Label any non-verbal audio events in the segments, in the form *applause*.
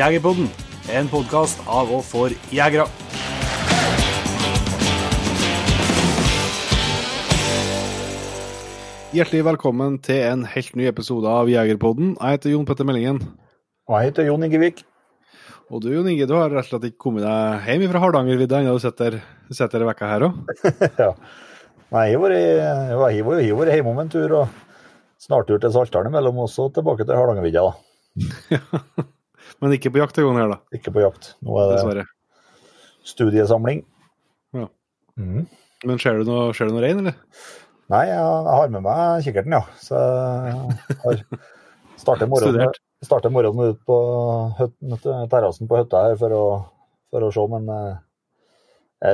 Jegerpodden, en podkast av og for jegere. Hjertelig velkommen til en helt ny episode av Jegerpodden. Jeg heter Jon Petter Meldingen. Og jeg heter Jon Ingevik. Og du Jon Inge, du har rett og slett ikke kommet deg hjem fra Hardangervidda ennå? Du sitter, sitter i vekka her òg? *laughs* ja. Nei, jeg har vært hjemme om en tur, og snartur til Saltdalen mellom oss og tilbake til Hardangervidda, da. *laughs* Men ikke på jakt en gang her, da? Ikke på jakt. Nå er det Dessverre. studiesamling. Ja. Mm. Men ser du noe, ser du noe rein, eller? Nei, jeg har med meg kikkerten, ja. Så jeg har starter morgenen, starter morgenen ut på terrassen på hytta her for å, for å, se, men eh,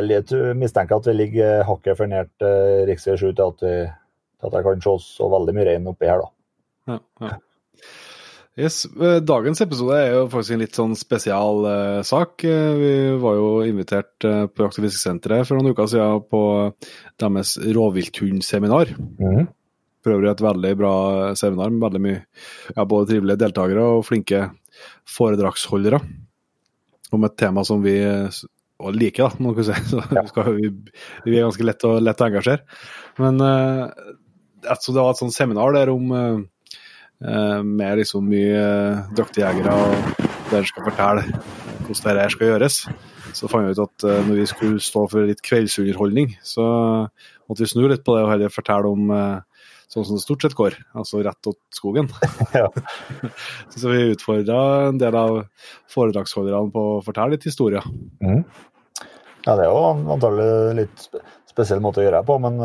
jeg mistenker at vi ligger hakket for nært rv. 7 til at, vi, til at jeg kan se så veldig mye rein oppi her, da. Ja, ja. Yes, eh, Dagens episode er jo faktisk en litt sånn spesial uh, sak. Eh, vi var jo invitert uh, på Jakt- og fiskesenteret for noen uker siden på deres rovvilthundseminar. Mm. For øvrig et veldig bra seminar med veldig mye ja, både trivelige deltakere og flinke foredragsholdere. Om et tema som vi liker, da, må man si. *laughs* Så ja. vi, vi, er ganske lett å, lett å engasjere. Men uh, det var et sånt seminar der om Eh, med liksom mye eh, dyktige jegere og dere skal fortelle hvordan dette skal gjøres. Så fant vi ut at eh, når vi skulle stå for litt kveldsunderholdning, så måtte vi snu litt på det og heller fortelle om sånn som det stort sett går, altså rett åt skogen. *laughs* Ja. *laughs* så vi utfordra en del av foredragsholderne på å fortelle litt historier. Mm. Ja, det er jo antagelig litt spesiell måte å gjøre det på, men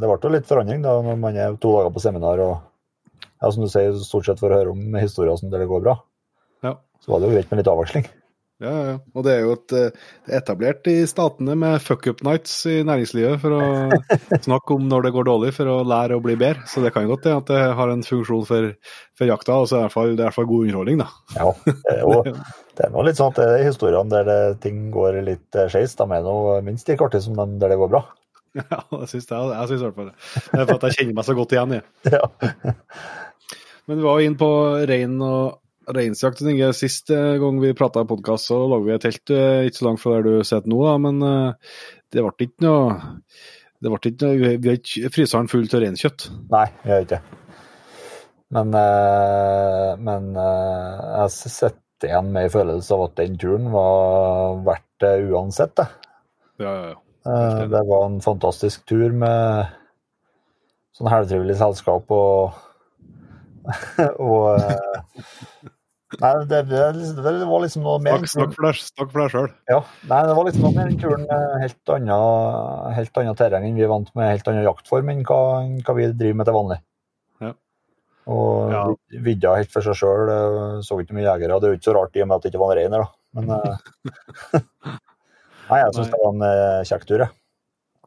det ble jo litt forandring da når man er to dager på seminar og ja, som du sier, stort sett for å høre om historier som det går bra. Ja. Så var det jo greit med litt avveksling. Ja, ja. Og det er jo et, eh, etablert i statene med fuck up nights i næringslivet for å *laughs* snakke om når det går dårlig, for å lære å bli bedre. Så det kan jo godt hende at det har en funksjon for, for jakta, og så er det i hvert fall, det er i hvert fall god underholdning, da. *laughs* Ja, det er jo *laughs* det er noe litt sånn at det er historiene der det, ting går litt skeis, de er nå minst like artige som de der det går bra. Ja, det syns jeg. Jeg syns i hvert fall det. Det er for at jeg kjenner meg så godt igjen i. Ja. Men vi var inn på rein og reinsjakt. Sist eh, gang vi prata podkast, så lå vi et telt eh, ikke så langt fra der du sitter nå, da, men eh, det ble ikke noe det ble ikke Vi har ikke fryseren full av reinkjøtt. Nei, vi har ikke det. Men, men jeg sitter igjen med en følelse av at den turen var verdt det uansett, det. Ja, ja, ja. Det var en fantastisk tur med sånn halvtrivelig selskap og *laughs* og eh, Nei, det, det, det, var liksom noe mer Snakk for deg sjøl. Ja. Nei, det var liksom noe med den turen helt annet, helt annet terreng enn vi er vant med, helt annen jaktform enn hva, hva vi driver med til vanlig. Ja. Og ja. vidda helt for seg sjøl. Så ikke mye jegere. Det er jo ikke så rart i og med at det ikke var en rein her, da. Men eh, *laughs* Nei, jeg syns det var en eh, kjekk tur, jeg.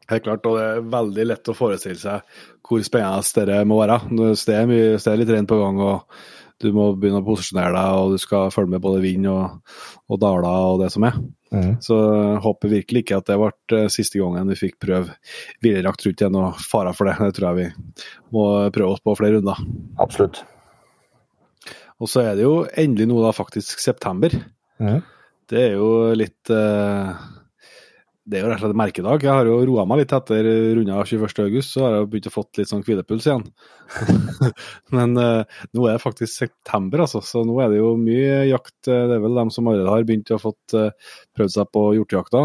Helt klart, og det er veldig lett å forestille seg hvor spennende det må være. Det er, mye, det er litt rent på gang, og du må begynne å posisjonere deg, og du skal følge med både vind og, og daler og det som er. Mm. Så jeg håper virkelig ikke at det ble eh, siste gangen vi fikk prøve villrakt rundt igjen, og fara for det. Det tror jeg vi må prøve oss på flere runder. Absolutt. Og så er det jo endelig nå da faktisk september. Mm. Det er jo litt uh, det er jo rett og slett merkedag. Jeg har jo roa meg litt etter runda 21.8, så har jeg begynt å fått litt sånn hvilepuls igjen. *laughs* Men uh, nå er det faktisk september, altså, så nå er det jo mye jakt. Eh, det er vel dem som allerede har begynt å fått uh, prøvd seg på hjortejakta.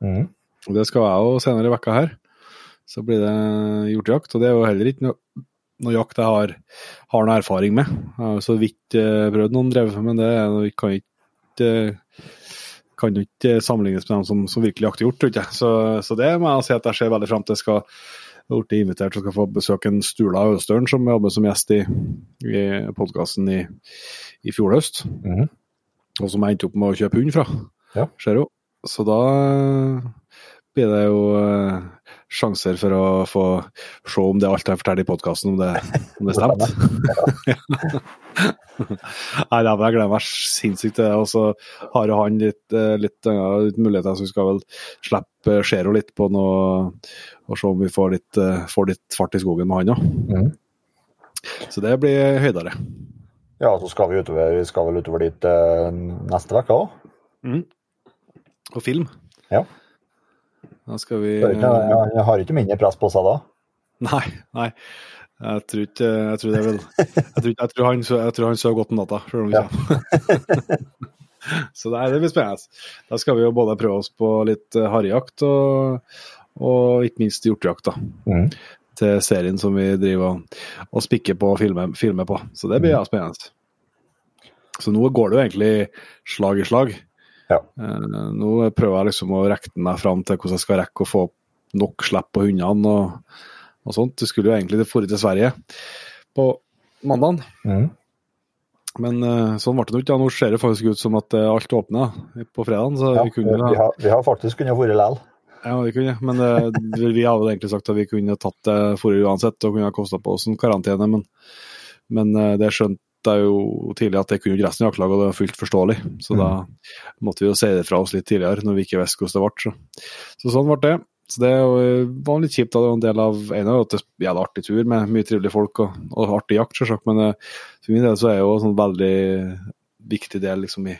Mm. Det skal jeg jo senere i vekka her. Så blir det hjortejakt. Og det er jo heller ikke noe, noe jakt jeg har, har noe erfaring med. Jeg har jo så vidt uh, prøvd noen drev, men det kan ikke kan jo ikke sammenlignes med dem som, som virkelig har hjort. Ikke? Så, så det må jeg si at jeg ser veldig fram til. Jeg skal blitt invitert og skal få besøke en Stula Østøren som jobber som gjest i, i podkasten i, i fjor høst. Mm. Og som jeg endte opp med å kjøpe hund fra. Ja. Ser jo. Så da blir det jo uh, sjanser for å få se om det er alt jeg forteller i podkasten, om, om, det stemte. *laughs* Nei, jeg gleder meg sinnssykt til det. Og så har jo han litt, eh, litt, ja, litt muligheter, så vi skal vel slippe Zero litt på noe, og se om vi får litt, uh, får litt fart i skogen med han òg. Mm. Så det blir høydere. Ja, så skal vi utover, vi skal vel utover dit uh, neste uke òg. Mm. Og film. Ja. Da skal vi jeg, jeg, har ikke mindre press på seg da. *laughs* Nei, nei. Jeg tror ikke Jeg tror det vil Jeg tror, jeg tror, han, jeg tror han sover godt om natta, selv om ja. *laughs* Så det, det blir spennende. Da skal vi jo både prøve oss på litt harrejakt og, og ikke minst hjortejakt. Mm. Til serien som vi driver og, og spikker på og filmer, filmer, på. Så det blir mm. spennende. Så nå går det jo egentlig slag i slag. Ja. Eh, nå prøver jeg liksom å rekke meg fram til hvordan jeg skal rekke å få nok slipp på hundene og, og sånt. Det skulle jo egentlig dra til Sverige på mandag. Mm. Men uh, sånn ble det ikke. Nå ser det faktisk ut som at uh, alt åpner på fredag. Ja, vi, kunne, vi, har, vi, har, faktisk kunnet vært likevel. Ja, vi kunne, men det, vi hadde egentlig sagt at vi kunne tatt det forrige uansett og kunne ha kosta på oss en karantene. Men, men det skjønte jeg jo tidlig at det kunne resten av jaktlaget, og det var fullt forståelig. Så mm. da måtte vi jo si det fra oss litt tidligere, når vi ikke visste hvordan det ble. Så. så sånn ble det. Så det var litt kjipt. da, Det var en del av en av at det hadde artig tur med mye trivelige folk og, og artig jakt, selvsagt. Men uh, for min del så er det jo en sånn veldig viktig del liksom i,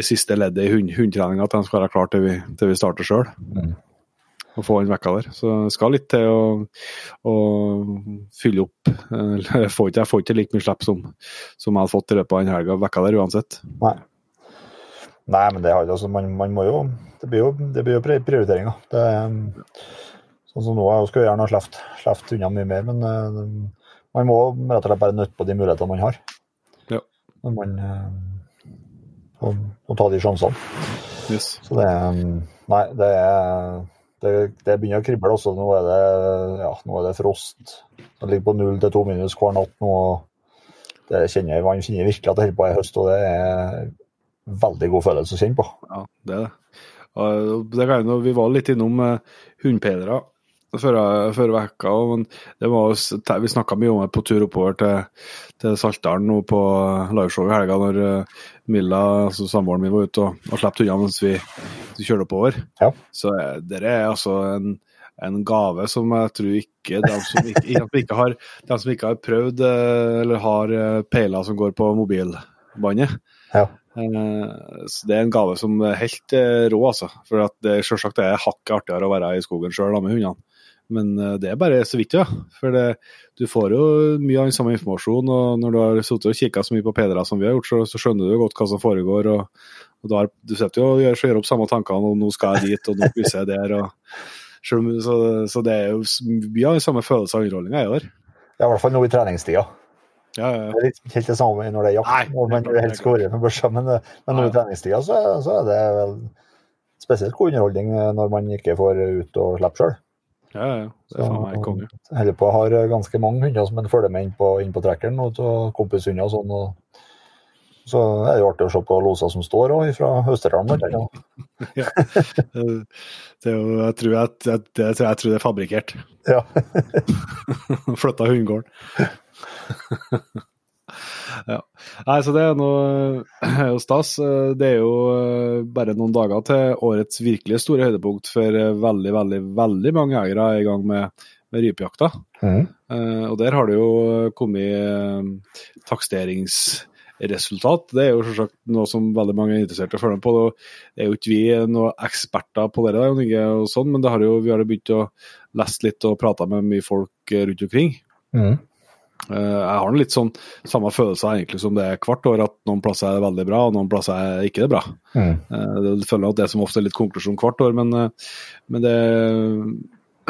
i siste leddet i hund, hundtreninga at de skal være klar til vi, til vi starter sjøl. Mm. Og få han vekka der. Så det skal litt til å, å fylle opp. *laughs* Jeg får ikke, jeg får ikke like mye slipp som, som jeg hadde fått i løpet av den helga vekka der uansett. Nei. Nei, men det har altså, man, man må jo Det blir jo, det blir jo prioriteringer. Det, sånn som nå, jeg skulle gjerne ha sluppet unna mye mer, men uh, man må rett og slett bare nytte på de mulighetene man har. Ja. Når man uh, å, å, ta de sjansene. Yes. Så det Nei, det er det, det, begynner å krible også. Nå er det, ja, nå er det frost. Det ligger på null til to minus hver natt nå. Det kjenner, man kjenner virkelig at det holder på i høst, og det er veldig god følelse å kjenne på. Ja, det er det. det kan, vi var litt innom uh, hundpedere før, før vekka, men det var, vi snakka mye om det på tur oppover til, til Saltdalen nå på liveshow i helga, når uh, Milla, altså samboeren min, var ute og, og slapp hundene mens vi, vi kjørte oppover. Ja. Så uh, det er altså en, en gave som jeg tror ikke de som ikke, de ikke, har, de som ikke har prøvd eller har peiler som går på mobilbåndet. Ja. Eh, så Det er en gave som er helt eh, rå, altså. For at det selvsagt er hakket artigere å være i skogen sjøl med hundene. Men eh, det er bare så vidt, ja. For det, du får jo mye av den samme informasjonen. Og når du har sittet og kikka så mye på pedere som vi har gjort, så, så skjønner du jo godt hva som foregår. og, og har, Du sitter jo og gjør, gjør, opp samme tankene om nå skal jeg dit, og nå krysser jeg der. og så, så, det er jo mye av den samme følelsen av underholdninga er der. Ja, i hvert fall nå i treningstida. Ja, ja. Det er litt helt det samme når det er jakt, Nei, og man helst skal være med børsa, men, men når det er treningstida, så, så, er det vel spesielt god underholdning eh, når man ikke får ut og slippe sjøl. Ja, ja. Det er faen meg konge. Holder på har ganske mange hunder som en følger med inn på, inn på trekkeren, og kompishunder og sånn. og så er det jo artig å se på loser som står òg, fra Østerdalen. *laughs* ja. Det er jo, jeg, tror jeg, jeg, jeg, tror det er fabrikkert. Ja. *laughs* Flytta hundegården. *laughs* ja. Nei, så det er noe *clears throat* stas. Det er jo eh, bare noen dager til årets virkelig store høydepunkt for eh, veldig, veldig, veldig mange jegere er i gang med, med rypejakta. Mm. Uh, og der har det jo kommet uh, taksteringsresultat. Det er jo selvsagt noe som veldig mange er interessert i å følge med på. Det er jo ikke vi noen eksperter på det, og sånn, men det har jo, vi har jo begynt å lese litt og prate med mye folk rundt omkring. Mm. Eh, jeg har litt sånn samme følelse egentlig som det er hvert år, at noen plasser er det veldig bra, og noen plasser er ikke det bra. Mm. Jeg eh, føler at det som ofte er litt konklusjon hvert år, men, eh, men det,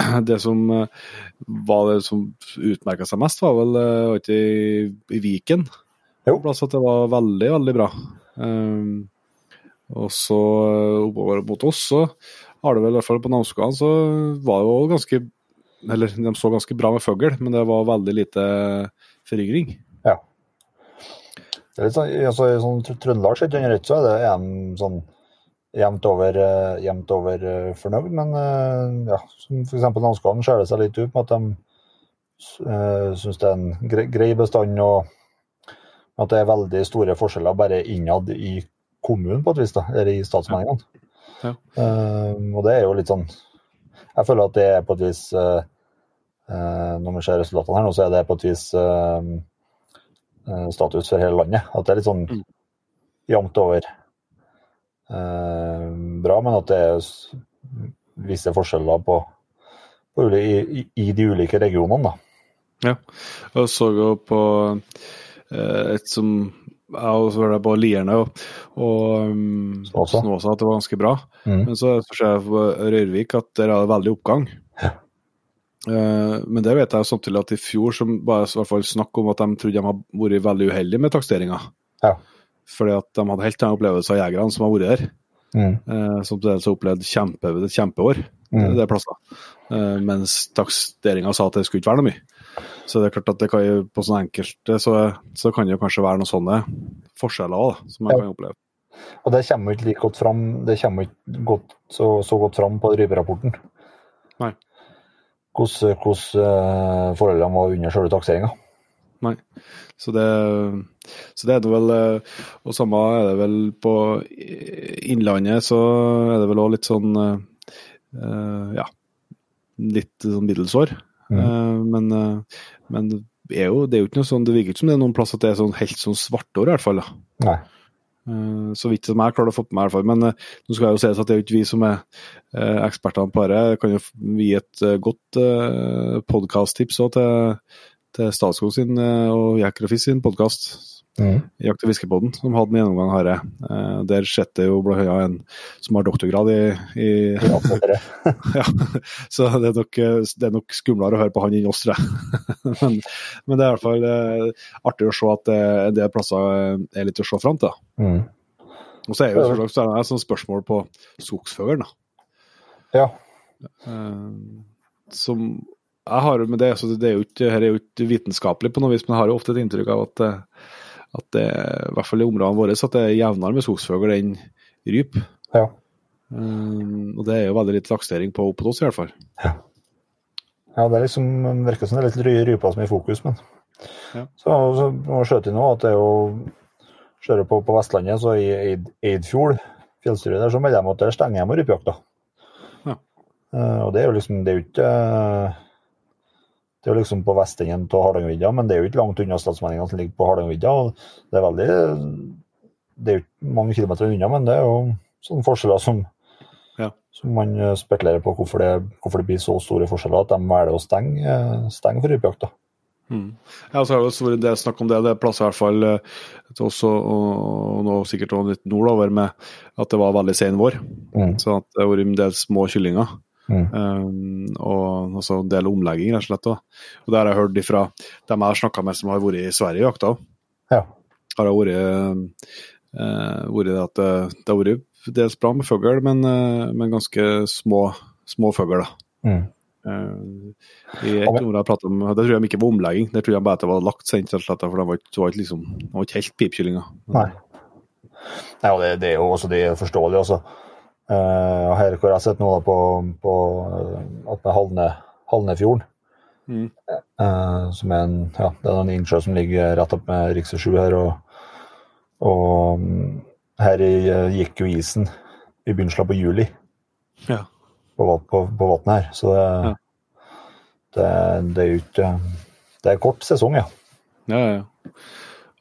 *clears throat* det som var det som utmerka seg mest, var vel ikke i, i Viken. Jo. Plass at det var veldig, veldig bra. Um, og så oppover mot oss, så har det vel i hvert fall på Namsskogan, så var det jo ganske eller de så ganske bra med fugl, men det var veldig lite forygring. Ja. Det er litt sånn, altså, I sånn Trøndelag sett under ett så er det en sånn jevnt over, uh, jevnt over uh, fornøyd, men uh, ja, som f.eks. Namsskogan skjærer seg litt ut med at de uh, syns det er en grei, grei bestand, og at det er veldig store forskjeller bare innad i kommunen, på et vis, da, eller i statsmeldingene. Ja. og det er jo litt sånn Jeg føler at det er på et vis uh, når vi ser resultatene her nå, så er det på et vis eh, status for hele landet. At det er litt sånn mm. jevnt over bra, men at det er visse forskjeller på, på i, i, de ulike regionene. da. Ja, og så jo på et som jeg også var på Lierne og, og um, Snåsa. Snåsa at det var ganske bra. Mm. Men så ser jeg på Røyrvik at der er det veldig oppgang. Ja. Uh, men det vet jeg samtidig at i fjor som bare i hvert fall snakk om at de trodde de hadde vært veldig uheldige med taksteringa. Ja. Fordi at de hadde helt annen opplevelse av jegerne som har vært der. Mm. Uh, som til dels har opplevd kjempe, et kjempeår mm. det plasser. Uh, mens taksteringa sa at det skulle ikke være noe mye. Så det er klart at det kan, på sånn enkelte så, så kan det kanskje være noen sånne forskjeller òg, som man ja. kan oppleve. Og det kommer ikke like godt fram, det kommer ikke godt, så, så, godt fram på ryperapporten. Nei. Hvordan, hvordan uh, forholdene var under selve takseringa. Nei. Så det, så det er det vel eh, Og samme er det vel på Innlandet, så er det vel òg litt sånn uh, Ja, litt sånn middels år. Mm. Uh, men, uh, men det, er jo, det er jo ikke noe sånn, det virker ikke som det er noen plass at det er sånn helt sånn svartår, i hvert fall. da. Nei. Uh, så vidt som jeg klarer å få på meg, i hvert fall. Men nå skal jeg jo sies at det er jo ikke vi som er ekspertene på dette. Jeg kan jo gi et godt podkast-tips til, til Statskog sin og Jekker og Fisk sin podkast Mm. Jakt- og fiskepodden, som hadde en gjennomgang her. Eh, der sitter jo blant annet en som har doktorgrad i, i *laughs* ja, Så det er, nok, det er, nok, skumlere å høre på han enn oss, tror jeg. *laughs* men, men, det er i hvert fall eh, artig å se at det, en del plasser er litt å se fram til. Mm. Og så er jo så et sånt spørsmål på skogsfuglen. Ja. Eh, som jeg har, men det, det, er jo ikke, her er jo ikke vitenskapelig på noe vis, men jeg har jo ofte et inntrykk av at eh, at det, i hvert fall i områdene våre, at det er jevnere med skogsfugl enn ryp. Ja. Um, og det er jo veldig litt laksering på opp hos oss, i hvert fall. Ja. ja, det liksom, virker som det er litt rypa som er i fokus, men ja. Så, så må skjøte inn at det er jo Ser på, på Vestlandet, så i Eid, Eidfjord, fjellstyret der, så melder de at der stenger de rypejakta. Ja. Uh, og det er jo liksom Det er jo ikke uh, det er jo liksom på vestenden av Hardangervidda, men det er jo ikke langt unna statsmenningene som ligger på Hardangervidda. Det er veldig Det er jo ikke mange kilometer unna, men det er jo sånne forskjeller som, ja. som man eh, spekulerer på hvorfor det, hvorfor det, blir så store forskjeller at de velger å stenge, eh, stenge for rypejakta. Mm. Ja, så er det vært det snakk om det. Det er plasser i hvert fall til oss, og nå sikkert også litt nordover, med at det var veldig sen vår. Mm. Så at det har vært en del små kyllinger. Mm. Um, og også en del omlegging, rett og slett. Også. Og Det har jeg hørt fra dem jeg har snakka med som har vært i Sverige i jakta. Ja. Har det vært, uh, vært at det, det har vært dels bra med fugl, men, uh, men, ganske små, små fugl. Mm. Uh, i et område jeg pratet om, Det tror jeg ikke var omlegging, det tror jeg bare at det var lagt sent, for det var ikke, liksom, helt pipkyllinger. Nei. Nei, og det, det, er jo også det er forståelig. også. Uh, her hvor jeg har sett noe på, på oppe Halne, Halnefjorden. Mm. Uh, som er en, ja, det er en innsjø som ligger rett opp med rv. 7 her. Og, og um, her gikk jo isen i begynnelsen på juli ja. på, på, på vannet her. Så det, ja. det, det, er jo ikke Det er kort sesong, ja. Ja, ja.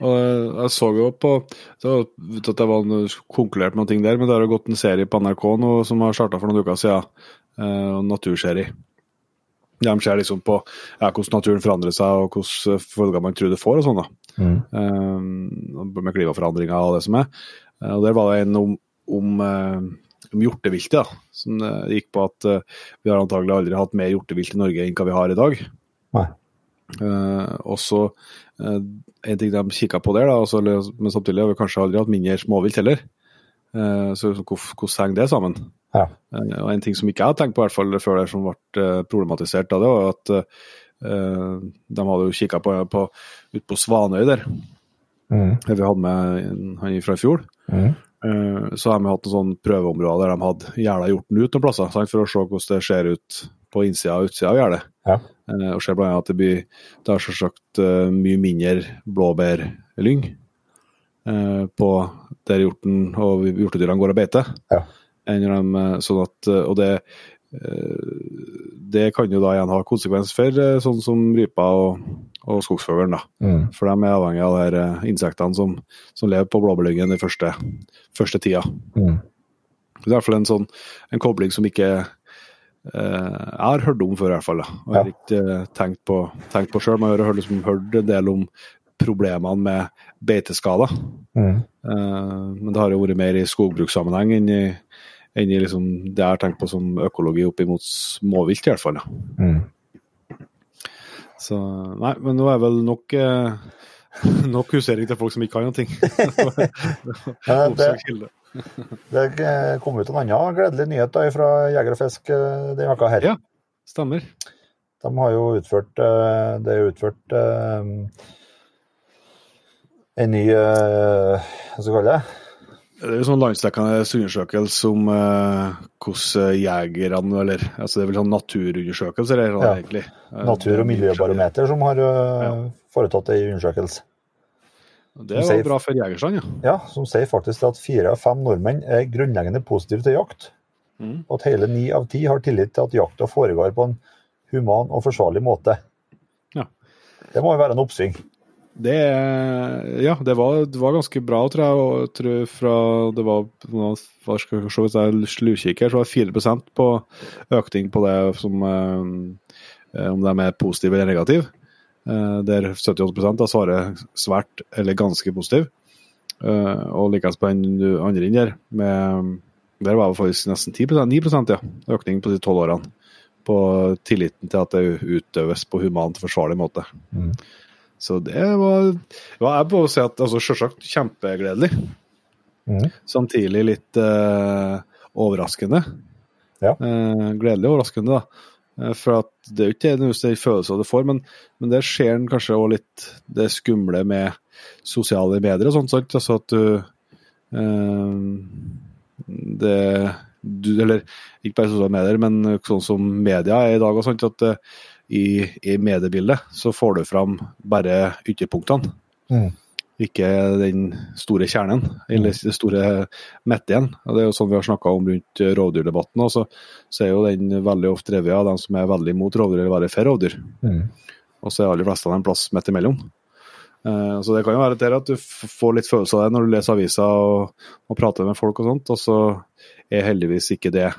Og jeg så jo på så, at det var konkludert med noen ting der, men det har jo gått en serie på NRK nå som har starta for noen uker siden, eh, naturserie. De ser liksom på ja, hvordan naturen forandrer seg og hvilke følger man tror det får. og sånn da. Mm. Eh, med klimaforandringer og det som er. Eh, og Der var det en om, om, eh, om hjorteviltet. da, som eh, gikk på at vi har antagelig aldri hatt mer hjortevilt i Norge enn hva vi har i dag. Uh, og så uh, En ting de kikka på der, da, også, men samtidig har vi kanskje aldri hatt mindre småvilt heller. Uh, så hvordan henger det sammen? Ja. og En ting som ikke jeg har tenkt på, i hvert fall før det som ble problematisert, da, det var at de hadde jo kikka på, på, ut på Svanøy der. Mm. Vi hadde med han fra i fjor. Mm. Så har vi hatt en sånn prøveområde der de hadde gjerda hjorten ut noen plasser, sant, for å se hvordan det ser ut på innsida og utsida av gjerdet. Ja. Eh, og ser bl.a. at det blir det er selvsagt uh, mye mindre blåbærlyng uh, på der hjorten og hjortedyrene går og beiter. Ja. De, sånn at, og det, det kan jo da igjen ha konsekvens for sånn som rypa og, og skogsfuglen. da. Mm. For de er avhengig av de insektene som, som lever på blåbærlyngen den første, første tida. Mm. Det er i hvert fall en sånn en kobling som ikke eh, jeg har hørt om før, i hvert fall. Da. Og jeg har ikke eh, tenkt på, tenkt på sjøl. Man har hørt, liksom, hørt en del om problemene med beiteskader. Mm. Eh, men det har jo vært mer i skogbrukssammenheng enn i, enn i liksom, det jeg har tenkt på som økologi opp mot småvilt, i hvert fall. Mm. Så Nei, men nå er vel nok eh, *laughs* nok husering til folk som ikke kan noe. *laughs* det, *laughs* *laughs* det kom ut en annen gledelig nyhet da, fra Jeger og Fisk eh, denne uka her. Ja, stemmer. De har jo utført eh, Det er utført um, en ny Hva skal vi kalle det? Det er jo sånn landsdekkende undersøkelse om eh, hvordan jegerne eller altså Det er vel sånn naturundersøkelser, eller, ja. egentlig. Natur- og miljøbarometer som har ja. foretatt ei undersøkelse. Det var bra for jegerstand, ja. Ja, som sier faktisk at fire av fem nordmenn er grunnleggende positive til jakt. Mm. Og at hele ni av ti har tillit til at jakta foregår på en human og forsvarlig måte. Ja. Det må jo være en oppsving. Det, ja, det var, det var, ganske bra, tror jeg. Og tror fra det var hva skal jeg se hvis jeg slurkikker, så var det 4 på økning på det som eh, om de er positive eller negative. Eh, der 78 da svarer svært eller ganske positiv. Eh, og likeens på den andre inn der, med, der var det faktisk nesten 10% 9% ja, økning på de tolv årene. På tilliten til at det utøves på humant forsvarlig måte. Mm. Så det var, var jeg på å si at altså, Selvsagt kjempegledelig. Mm. Samtidig litt eh, overraskende. Ja. Eh, gledelig overraskende, da. Eh, for at det er jo ikke nødvendigvis en følelse du får, men, men det skjer kanskje òg litt det skumle med sosiale medier og sånt. Sant? Altså at du eh, det du, Eller ikke bare sosiale medier, men sånn som media er i dag og sånt, at eh, i, i, mediebildet så får du fram bare ytterpunktene. Mm ikke den store kjernen, eller den store midtdelen. Det er jo sånn vi har snakka om rundt rovdyrdebatten. Og så, så er jo den veldig ofte drevet av dem som er veldig mot rovdyr eller veldig for rovdyr. Mm. Og så er aller fleste av dem en plass midt imellom. Eh, så det kan jo være at du får litt følelse av det når du leser aviser og, og prater med folk og sånt, og så er heldigvis ikke det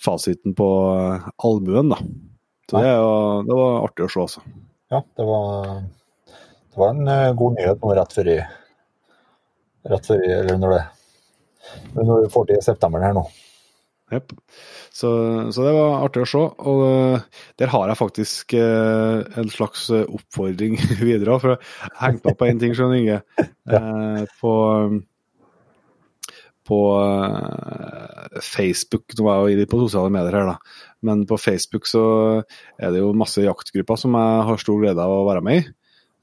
fasiten på uh, allmuen, da. Så det, er, det, var artig å se, altså. Ja, det var var en uh, god nyhet nå rett før i Rett før i Eller når det når vi får til september her nå. Yep. Så, så, det var artig å se. Og uh, der har jeg faktisk eh, en slags oppfordring *laughs* videre. For jeg hengte meg på én ting, skjønner Inge. Eh, på på Facebook Nå var jeg jo på sosiale medier her, da. Men på Facebook så er det jo masse jaktgrupper som jeg har stor glede av å være med i.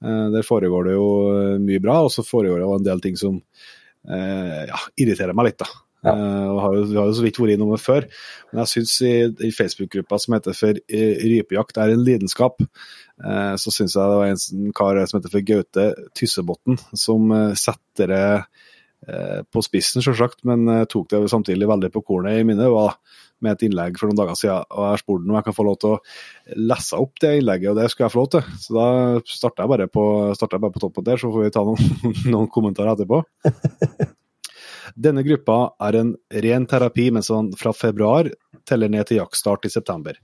Eh, der foregår det jo eh, mye bra, og så foregår det jo en del ting som eh, ja, irriterer meg litt. da. Ja. Uh, har jo, vi har jo så vidt vært innom det før, men jeg syns i, i Facebook-gruppa som heter for Rypejakt er en lidenskap, uh, så syns jeg det var en kar som heter for Gaute Tyssebotn, som uh, setter det på spissen, selvsagt, men tok det samtidig veldig på kornet i minnet. var med et innlegg for noen dager siden, og jeg spurte om jeg kan få lov til å lese opp det innlegget, og det skulle jeg få lov til. Så da starter jeg bare på, jeg bare på toppen der, så får vi ta noen, *laughs* noen kommentarer etterpå. *laughs* Denne gruppa er en ren terapi mens man fra februar teller ned til jaktstart i september.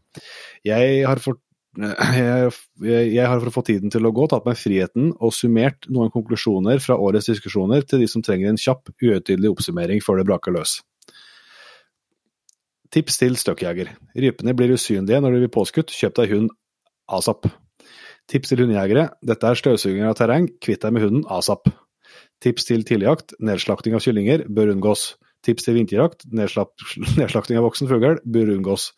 Jeg har, fått jeg, jeg har for å få tiden til å gå tatt meg friheten og summert noen konklusjoner fra årets diskusjoner til de som trenger en kjapp, uhøytidelig oppsummering før det braker løs. Tips til støkkjeger. Rypene blir usynlige når de blir påskutt, kjøp deg hund asap. Tips til hundejegere. Dette er støvsuging av terreng, kvitt deg med hunden asap. Tips til tidligjakt. Nedslakting av kyllinger bør unngås. Tips til vinterjakt. *laughs* Nedslakting av voksen fugl bør unngås.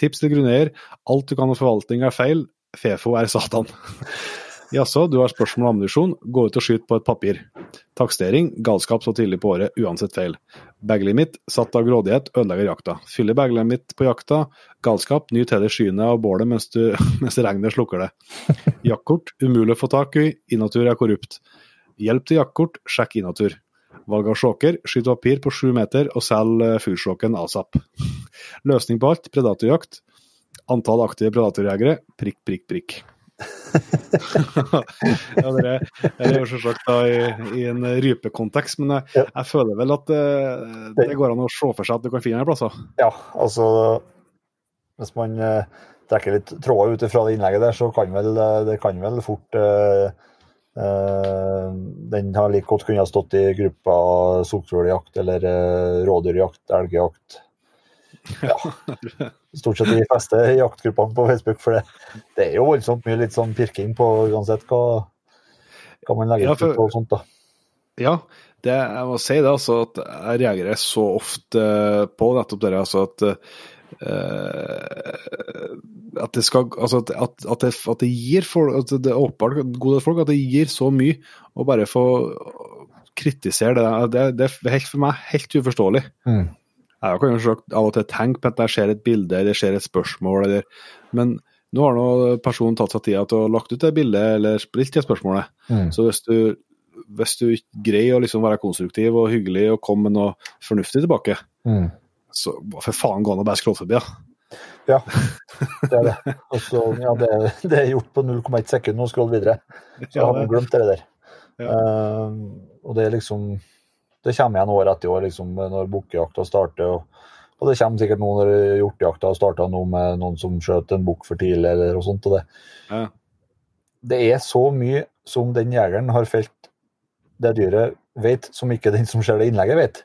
Tips til grunneier. Alt du kan om forvaltning er feil. Fefo er satan. *laughs* Jaså, du har spørsmål om ammunisjon, gå ut og skyt på et papir. Takstering, galskap så tidlig på året, uansett feil. Baglimit, satt av grådighet, ødelegger jakta. Fyller baglimit på jakta, galskap, ny til deg skyene av bålet mens, du, *laughs* mens regnet slukker det. Jaktkort, umulig å få tak i, Inatur er korrupt. Hjelp til jaktkort, sjekk Inatur. Valg av sjåker, skyt papir på sju meter og selg eh, fuglsjåken asap. *laughs* Løsning på alt, predatorjakt. Antall aktive predatorjegere, prikk, prikk, prikk. Ja, det er jo selvsagt da i, i, en rypekontekst, men jeg, ja. jeg, føler vel at det, det, går an å se for seg at du kan finne plasser. Ja, altså hvis man eh, trekker litt tråder ut fra det innlegget der, så kan vel det kan vel fort eh, eh, Den har like godt kunnet stått i gruppa sokfuglejakt eller rådyrjakt, elgjakt. *laughs* Ja. *laughs* Stort sett de fleste jaktgruppene på Facebook, for det, det er jo voldsomt mye litt sånn pirking på uansett hva, hva man legger ja, for, på og sånt. da. Ja, det, jeg må si det, altså, at jeg reagerer så ofte på nettopp det altså at uh, at det skal altså at, at, det, at det gir folk at det er åpenbart god del folk at det gir så mye å bare få kritisere det. Det, det er helt, for meg helt uforståelig. Mm. Jeg kan jo av og til tenke på at jeg ser et bilde eller ser et spørsmål, eller, men nå har nå personen tatt seg tida til å lagt ut det bildet eller spilt det spørsmålet. Mm. Så hvis du, hvis du greier å liksom være konstruktiv og hyggelig og komme med noe fornuftig tilbake, mm. så for faen gå an å bare skrolle forbi, da. Ja, det er det. Også, ja, det, det, er gjort på 0,1 sekund å skrolle videre. Så ja, har man glemt det der. Ja. Uh, og det er liksom det kommer igjen år etter år liksom, når bukkejakta starter. Og, og, det kommer sikkert noen når hjortejakta har starta nå med noen som skjøt en bukk for tidlig eller og sånt. Og det. Ja. det er så mye som den jegeren har felt det dyret vet, som ikke den som ser det innlegget vet.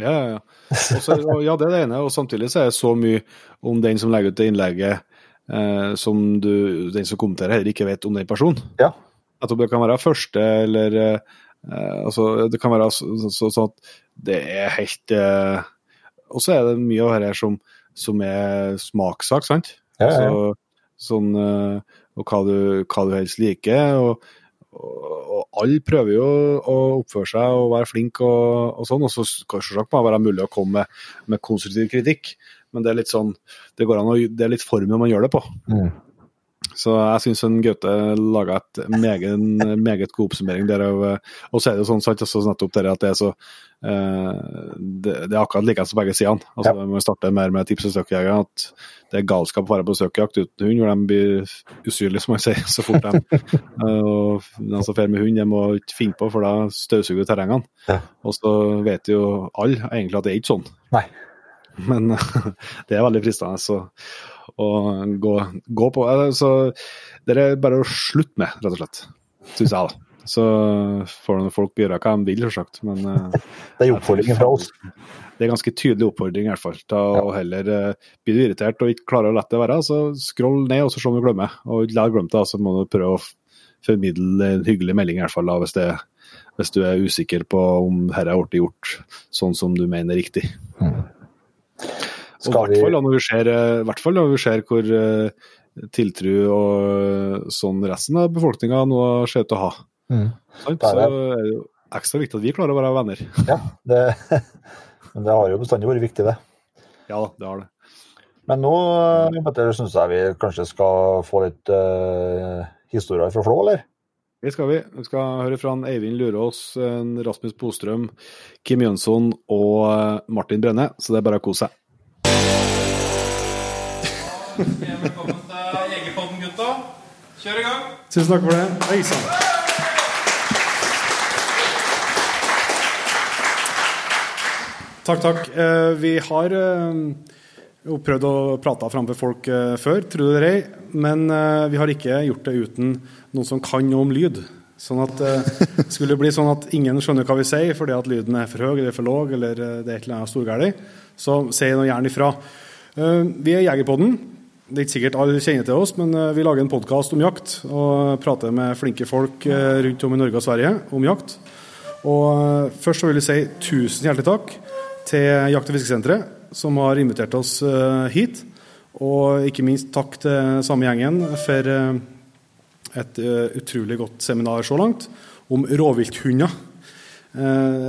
Ja, ja, ja. Også, ja, det er det ene. Og samtidig så er det så mye om den som legger ut det innlegget, eh, som du, den som kommenterer, heller ikke vet om den personen. Ja. At det kan være første eller eh, altså, det kan være sånn så, så, at det er helt uh, Og så er det mye av dette som, som er smakssak, sant? Ja, ja. Så, sånn, uh, og hva du, hva du, helst liker. Og, og, og, alle prøver jo å oppføre seg og være flink og, og sånn. Og så skal det selvsagt være mulig å komme med, med, konstruktiv kritikk, men det er litt sånn Det går an det er litt formen man gjør det på. Mm. Så jeg syns Gaute laga et meget, meget god oppsummering der. Og så er det jo sånn sant, også nettopp det at det er så eh, det, det, er akkurat likeens på begge sidene. Altså, ja. Man starter mer med tips og søkjegere. At det er galskap å være på søkjakt uten hund, hvor de blir usynlige, som man sier, så fort de *laughs* Og de som drar med hund, de må ikke finne på, for da støvsuger terrengene. Ja. Og så vet jo alle egentlig at det er ikke sånn. Nei. Men *laughs* det er veldig fristende. Så å gå, gå på. Så det er bare å slutte med, rett og slett. Syns jeg, da. Så får folk gjøre hva de vil, selvsagt. Men eh, *laughs* Det er oppfordringen fra oss. Det er ganske tydelig oppfordring, i hvert fall. Ta og heller uh, Blir du irritert og ikke klarer å la det være, så scroll ned og så se om du glemmer. Og la glemt det, så må du prøve å formidle en hyggelig melding, i hvert fall, da, hvis, det, hvis du er usikker på om dette har blitt gjort sånn som du mener er riktig. Mm. Og I hvert fall når vi ser, eh, hvert fall når vi ser hvor uh, tiltru og sånn resten av befolkninga nå ser ut til å ha. Mm. Så er det ekstra viktig at vi klarer å være venner. *laughs* Ja, det, *laughs* men det har jo bestandig vært viktig, det. Ja, det har det. Men nå Petter, syns jeg vi kanskje skal få litt uh, historier fra Flå, eller? Det skal vi. Vi skal høre fra Eivind Lurås, Rasmus Bostrøm, Kim Jønsson og Martin Brenne, så det er bare å kose seg. Velkommen til Jegerpodden, gutta. Kjør i gang. Tusen takk for det. Oi sann. Takk, takk. Eh, vi har eh, jo prøvd å prate framfor folk eh, før, tro det eller ei. Men vi har ikke gjort det uten noen som kan noe om lyd. Sånn at *laughs* Skulle det bli sånn at ingen skjønner hva vi sier fordi at lyden er for høy eller for lav, eller det er et eller annet storgalt, så si noe gjerne ifra. Vi er Jegerpodden. Det er ikke sikkert alle kjenner til oss, men eh, vi lager en podkast om jakt. Og prater med flinke folk eh, rundt om i Norge og Sverige om jakt. Og først så vil jeg si tusen hjertelig takk til Jakt- og fiskesenteret, som har invitert oss hit. Og ikke minst takk til samme gjengen for et utrolig godt seminar så langt om rovvilthunder.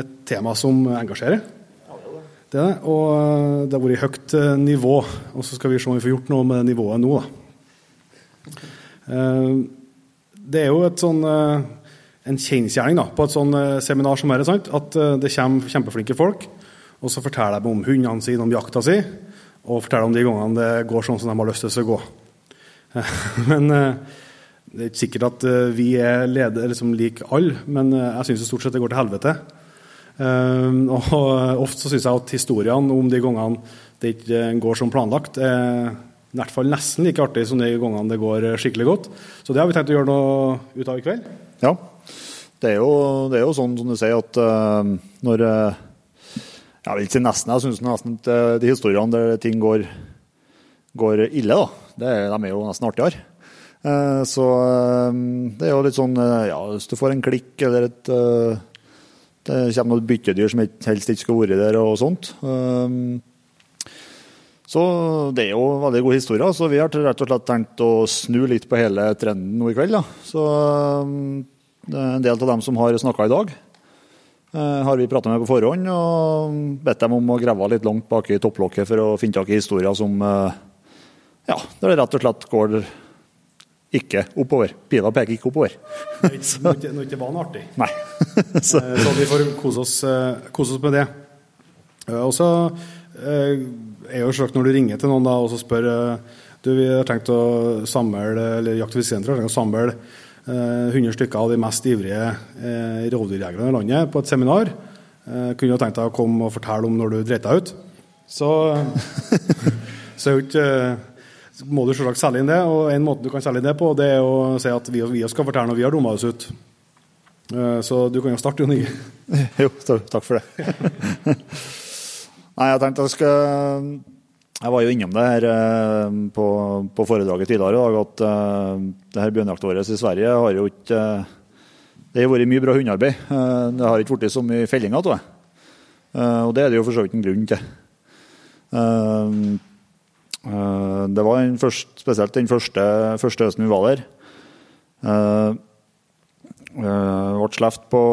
Et tema som engasjerer. Det er det. Og eh, det har vært høyt eh, nivå. Og så skal vi se om vi får gjort noe med nivået nå, da. Eh, det er jo et sånn en kjensgjerning på et sånn seminar som dette. At det kommer kjempeflinke folk, og så forteller de om hundene sine, om jakta si, og forteller om de gangene det går sånn som de har lyst til å gå. *laughs* Men det er ikke sikkert at vi er leder, liksom like alle, men jeg syns stort sett det går til helvete. *laughs* Og ofte så syns jeg at historiene om de gangene det ikke går som planlagt, er i hvert fall nesten like artig som de gangene det går skikkelig godt. Så det har vi tenkt å gjøre noe ut av i kveld. Ja, det er jo, det er jo sånn som du sier at uh, når uh, Jeg vil ikke si nesten, jeg syns nesten at uh, de historiene der ting går, går ille, da, det, de er jo nesten artigere. Så det er jo litt sånn Ja, hvis du får en klikk eller et Det kommer noen byttedyr som helst ikke skal være der og sånt. Så det er jo veldig gode historier. Så vi har rett og slett tenkt å snu litt på hele trenden nå i kveld. Da. Så er en del av dem som har snakka i dag, eh, har vi prata med på forhånd og bedt dem om å grave litt langt bak i topplokket for å finne tak i historier som eh, ja, der det rett og slett går ikke oppover. Pila peker ikke oppover. Når det ikke var noe artig. Nei. *laughs* så. Eh, så vi får kose oss, kose oss med det. Og så er jo selvsagt når du ringer til noen da, og så spør eh, du, vi har tenkt å samle eller Jakt- og har tenkt å samle eh, 100 stykker av de mest ivrige eh, rovdyrjegerne i landet på et seminar. Eh, kunne jo tenkt deg å komme og fortelle om når du dreit deg ut. Så, *laughs* så ikke, må du selvsagt selge inn det. Og en måte du kan selge inn det på, det er å si at vi, vi skal fortelle når vi har dumma oss ut. Eh, så du kan jo starte, Jon Inge. *laughs* Jo, takk for det. *laughs* Nei, jeg tenkte jeg skal Jeg var jo innom det her eh, på, på foredraget tidligere i dag, at uh, det her bjørnjakta vår i Sverige har jo ikke Det har vært mye bra hundearbeid. Det har ikke blitt så mye fellinger av det. Og det er det jo for så vidt en grunn til. Det var den første, spesielt den første, første høsten vi var der. ble sluppet på,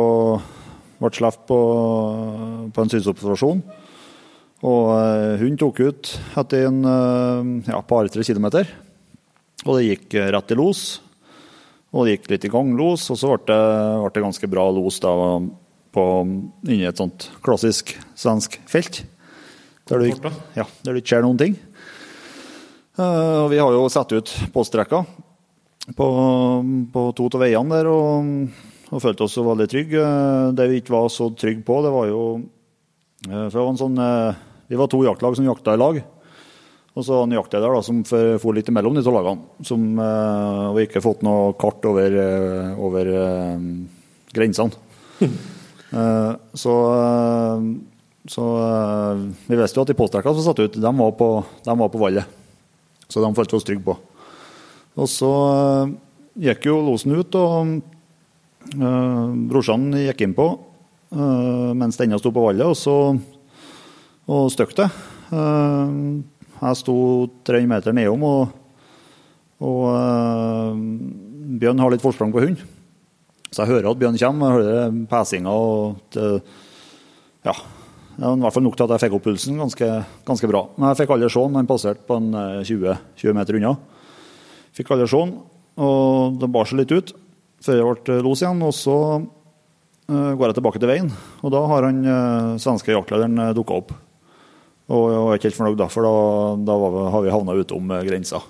ble på, på en synsobservasjon. Og eh, hun tok ut etter en eh, ja, par-tre kilometer. Og det gikk eh, rett i los. Og det gikk litt i ganglos, og så ble det, ble det ganske bra los da, på, inni et sånt klassisk svensk felt. Der du, ja, der du ikke ser noen ting. Uh, og vi har jo satt ut postrekker på, på to av veiene der og, og følte oss veldig trygge. Det vi ikke var så trygge på, det var jo uh, For det var en sånn vi var to jaktlag som jakta i lag. Og så en jaktleder da, som for litt imellom de to lagene. Som uh, og ikke fått noe kart over, over uh, grensene. uh, *laughs* så så vi visste jo at de påstrekkene som satt ut, de var på, de var på vallet. Så de følte vi oss trygge på. Og så gikk jo losen ut, og brorsan gikk innpå mens denne sto på vallet. og så og støkk det. Eh, jeg sto 300 meter nedom, og, og eh, Bjørn har litt forsprang på hund. Så jeg hører at Bjørn kommer, jeg hører pesinga og at, Ja. Var i hvert fall nok til at jeg fikk opp pulsen ganske, ganske bra. Men jeg fikk aldri se den. Han passerte på en 20, eh, 20 meter unna. Fikk aldri se han, og det bar seg litt ut før jeg ble los igjen. Og så uh, går jeg tilbake til veien, og da har han uh, svenske jaktlederen uh, dukka opp. Og jeg var ikke helt fornøyd, da, for da, da vi, har vi havna utom uh, grensa.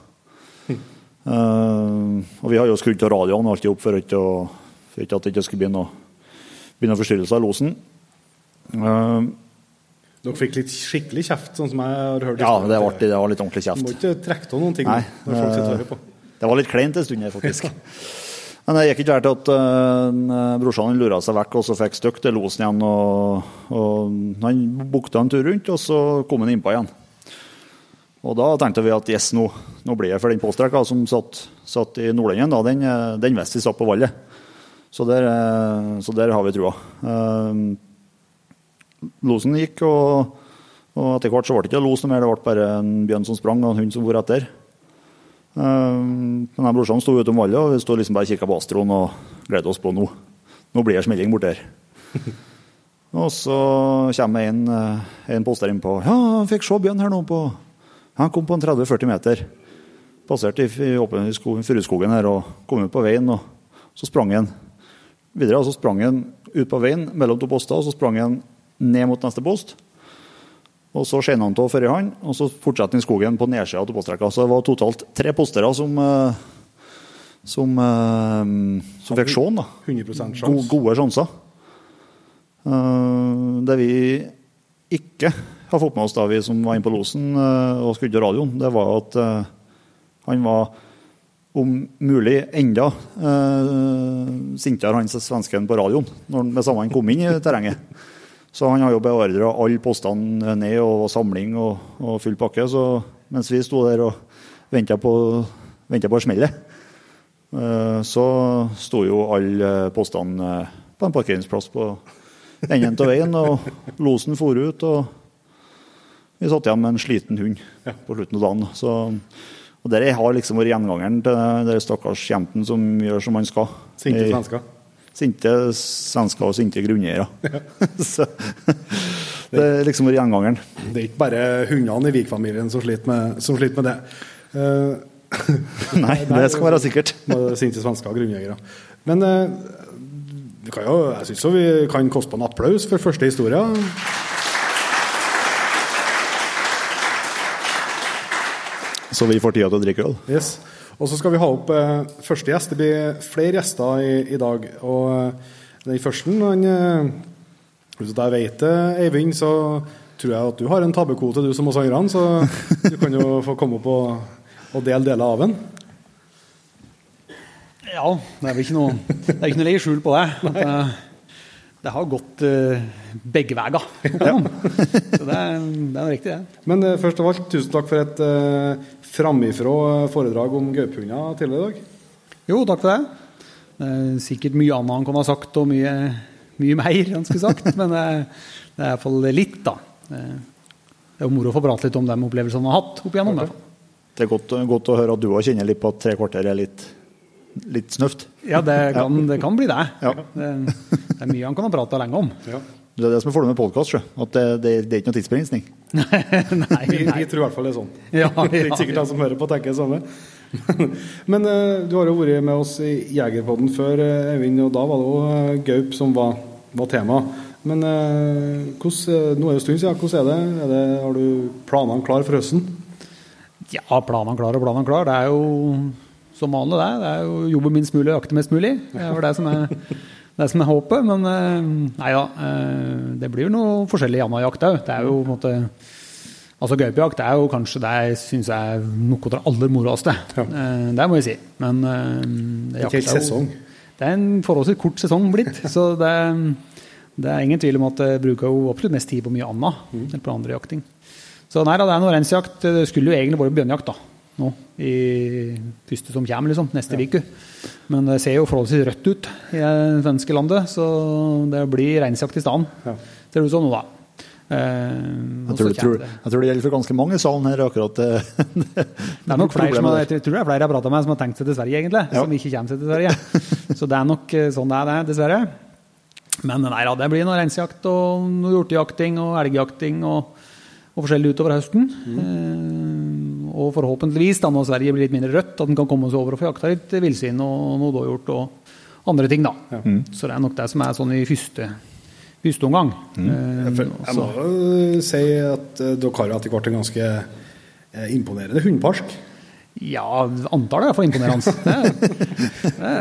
*laughs* Mm. Uh, og vi har jo skrudd av radioen alltid opp for, ikke, for ikke at det ikke skulle begynne, noe forstyrrelse av losen. Uh, dere fikk litt skikkelig kjeft, sånn som jeg har hørt? Ja, det var, det var litt ordentlig kjeft. Du må ikke trekke av noen ting Nei, når folk sitter og på. Det var litt kleint en stund her, faktisk. *laughs* Men det gikk ikke vært at uh, brorsan lura seg vekk og så fikk støkk til losen igjen. Og, og Han bukta en tur rundt, og så kom han innpå igjen. Og Da tenkte vi at yes, nå, nå blir det for den påstrekka som satt, satt i Nordlendingen. Den, den visste vi satt på valget. Så der, eh, så der har vi trua. Uh, losen gikk, og, og etter hvert så ble det ikke los noe mer. Det ble bare en bjørn som sprang, og en hund som for etter. Men jeg brorsan sto utom vallet, og vi sto liksom bare og kikka på Astroen og gleda oss på nå. Nå blir det smelling borti her. *laughs* og så kommer en, eh, en poster innpå. Ja, han fikk se bjørn her nå på Han kom på en 30-40 meter. Passerte i, i, i furuskogen her og kom ut på veien. og Så sprang han videre, og så sprang han ut på veien mellom to poster, og så sprang han ned mot neste post. Og så skjeina han av før hånd, og så fortsetter han i skogen på nedsida av postrekka. Så det var totalt tre postere som, eh, som, eh, som fikk se da. 100 sjans. Go gode sjanser. Det vi ikke har fått med oss da vi som var inne på losen og skrudde radioen, det var at han var om mulig enda sintere han svensken på radioen når med samme han kom inn i terrenget. Så han har jo beordra alle postene ned og samling og, og full pakke. Så mens vi sto der og venta på, på smellet, uh, så sto jo alle postene på en parkeringsplass på enden av veien. Og losen for ut, og vi satt igjen med en sliten hund på slutten av dagen. Så og Det har liksom vært gjengangeren til den stakkars jenten som gjør som han skal. Sinte svensker. Sinte svensker og sinte grunneiere. Ja. *laughs* det er liksom gjengangeren. Det er ikke bare hundene i Vik-familien som, som, sliter med det. Uh, *laughs* Nei, det skal være sikkert. *laughs* Sinte svensker og grunneiere. Men uh, jo, jeg syns vi kan koste på en applaus for første historie. Så vi får tida til å drikke øl. Yes. Og så skal vi ha opp eh, første gjest. Det blir flere gjester i, i dag. Og eh, den første han, eh, Hvis jeg vet det, Eivind, så tror jeg at du har en tabbekvote, du som oss andre. Så du kan jo få komme opp og, og dele deler av den. Ja, det er vel ikke noe, det er ikke noe å legge skjul på det. Eh, det har gått begge veier. Ja. Så det er, det er riktig, det. Men først av alt, tusen takk for et framifrå foredrag om gaupehunder tidligere i dag. Jo, takk for det. Det er sikkert mye annet han kunne ha sagt, og mye, mye mer han skulle sagt. *laughs* men det, er, det er iallfall litt, da. Det er jo moro å få prate litt om de opplevelsene han har hatt opp igjennom. Det er godt, godt å høre at du òg kjenner litt på at tre kvarter er litt litt snøft. Ja, det kan, det kan bli det. Ja. det. det. er mye han kan ha prata lenge om. Ja. Det er det som er fordelen med podkast, at det, det, det, er ikke noe tidsbegrensning. *laughs* nei, nei, vi, vi, tror i hvert fall det er sånn. Ja, ja, *laughs* det er ikke sikkert de som hører på, tenker det samme. *laughs* Men uh, du har jo vært med oss i Jegerpodden før, eh, Eivind, og da var det jo uh, gaup som var, var tema. Men uh, hos, nå er det en stund siden. Hvordan er det? Er det har du planene klare for høsten? Ja, planene klare og planene klare. Det er jo som vanlig, det. Det er jo jobbe minst mulig og jakte mest mulig. Det er det som er, det som er håpet. Men eh, nei da, eh, det blir jo noe forskjellig jakt òg. Det er jo på en måte Altså Gaupejakt er jo kanskje det jeg syns er noe av det aller moroeste. Ja. Eh, det må jeg si. Men det er ikke sesong? Det er en forholdsvis kort sesong blitt. *laughs* så det, det, er ingen tvil om at jeg bruker jo absolutt mest tid på mye annet mm. enn på andre jakting. Så nei da, det er noe rensjakt. Det skulle jo egentlig vært bjørnejakt, da nå i første som kommer, liksom, neste uke. Ja. Men det ser jo forholdsvis rødt ut i det svenske landet, så det blir reinsjakt i stedet. Ja. Ser det ut som nå, da. Eh, jeg, tror, tror, jeg, tror, det gjelder for ganske mange i salen her. akkurat det, det, *laughs* det er nok flere som har, jeg tror det er flere jeg har prata med som har tenkt seg til Sverige, egentlig. Ja. Som ikke kommer seg til Sverige. så det er nok eh, sånn det er, det, dessverre. Men nei, da, det blir noe reinsjakt og noe hjortejakting og elgjakting og, og forskjellig utover høsten. Mm. Eh, og forhåpentligvis, da når Sverige blir litt mindre rødt, at den kan komme seg over og få jakta litt villsvin og noe dåhjort og andre ting. da. Ja. Mm. Så det er nok det som er sånn i første, første omgang. Mm. Eh, jeg må jo si at dere har etter hvert en ganske eh, imponerende hundepark. Ja, antallet er iallfall imponerende. Det, *laughs* det,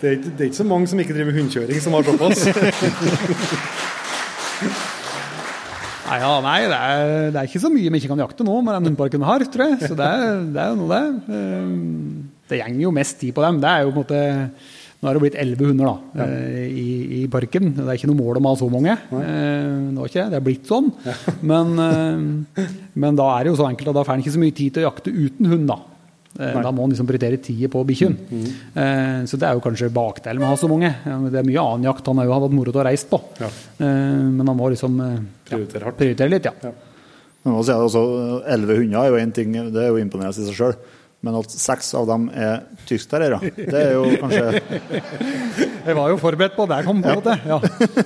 det, er det er ikke så mange som ikke driver hundekjøring, som har såpass. *laughs* Nei, ja, nei det, er, det, er, ikke så mye vi ikke kan jakte nå med den hundeparken vi har, tror jeg. Så det er, det er jo noe, det. Ehm, det gjenger jo mest tid på dem. Det er jo på en måte Nå er det blitt elleve hunder da, ja. Eh, i, i, parken. Det er ikke noe mål om å ha så mange. Nei. Ehm, det var ikke det. Det er blitt sånn. Ja. Men, men, da er det jo så enkelt at da får en ikke så mye tid til å jakte uten hund. da. Eh, Nei. Da må han liksom prioritere tida på bikkjen. Mm. Eh, Så det er jo kanskje bakdelen med å ha så mange. Det er mye annen jakt han har hatt moro til å reise på. Ja. Eh, men han må liksom prioritere, prioritere litt, ja. ja. Altså, Elleve hunder er jo én ting, det er jo imponerende i seg sjøl. Men at seks av dem er tyskterriere, det er jo kanskje *laughs* Jeg var jo forberedt på det, kom på en måte. Ja.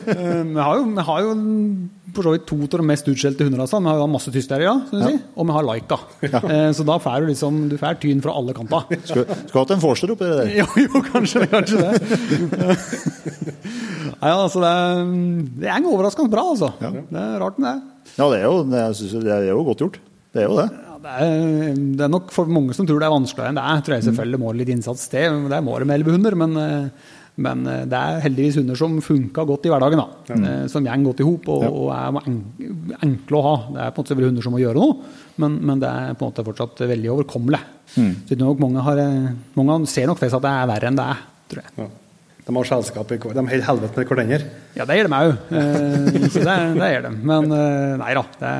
*laughs* Jeg har jo, vi har jo for så vidt to av de mest utskjelte hunderasene. Vi har jo masse tyskterriere, ja. si, og vi har Laika. Ja. *laughs* Eh, så da får du liksom, du får tyn fra alle kanter. Skulle, skulle hatt en forster oppi det der. *laughs* Jo, jo, kanskje, kanskje det. *laughs* Nei, altså, det, det er overraskende bra, altså. Ja. Det er rart med det. Ja, det er, jo, det, er, det er jo godt gjort. Det er jo det. Ja, det, er, det er nok for mange som tror det er vanskeligere enn det er. Tror jeg selvfølgelig må litt innsats til. Det må det med elleve hunder, men eh, men eh, det er heldigvis hunder som funka godt i hverdagen. da, mm. Som går godt i hop og, ja. og, er enkle å ha. Det er på en måte hunder som må gjøre noe, men, men, det er på en måte fortsatt veldig overkommelig. Mm. Så nok mange, har, eh, mange ser nok fest at det er verre enn det er, tror jeg. Ja. De har selskap i De holder helvete med hverandre? Ja, det gjør de òg. så det, det gjør de. Men nei da. Det,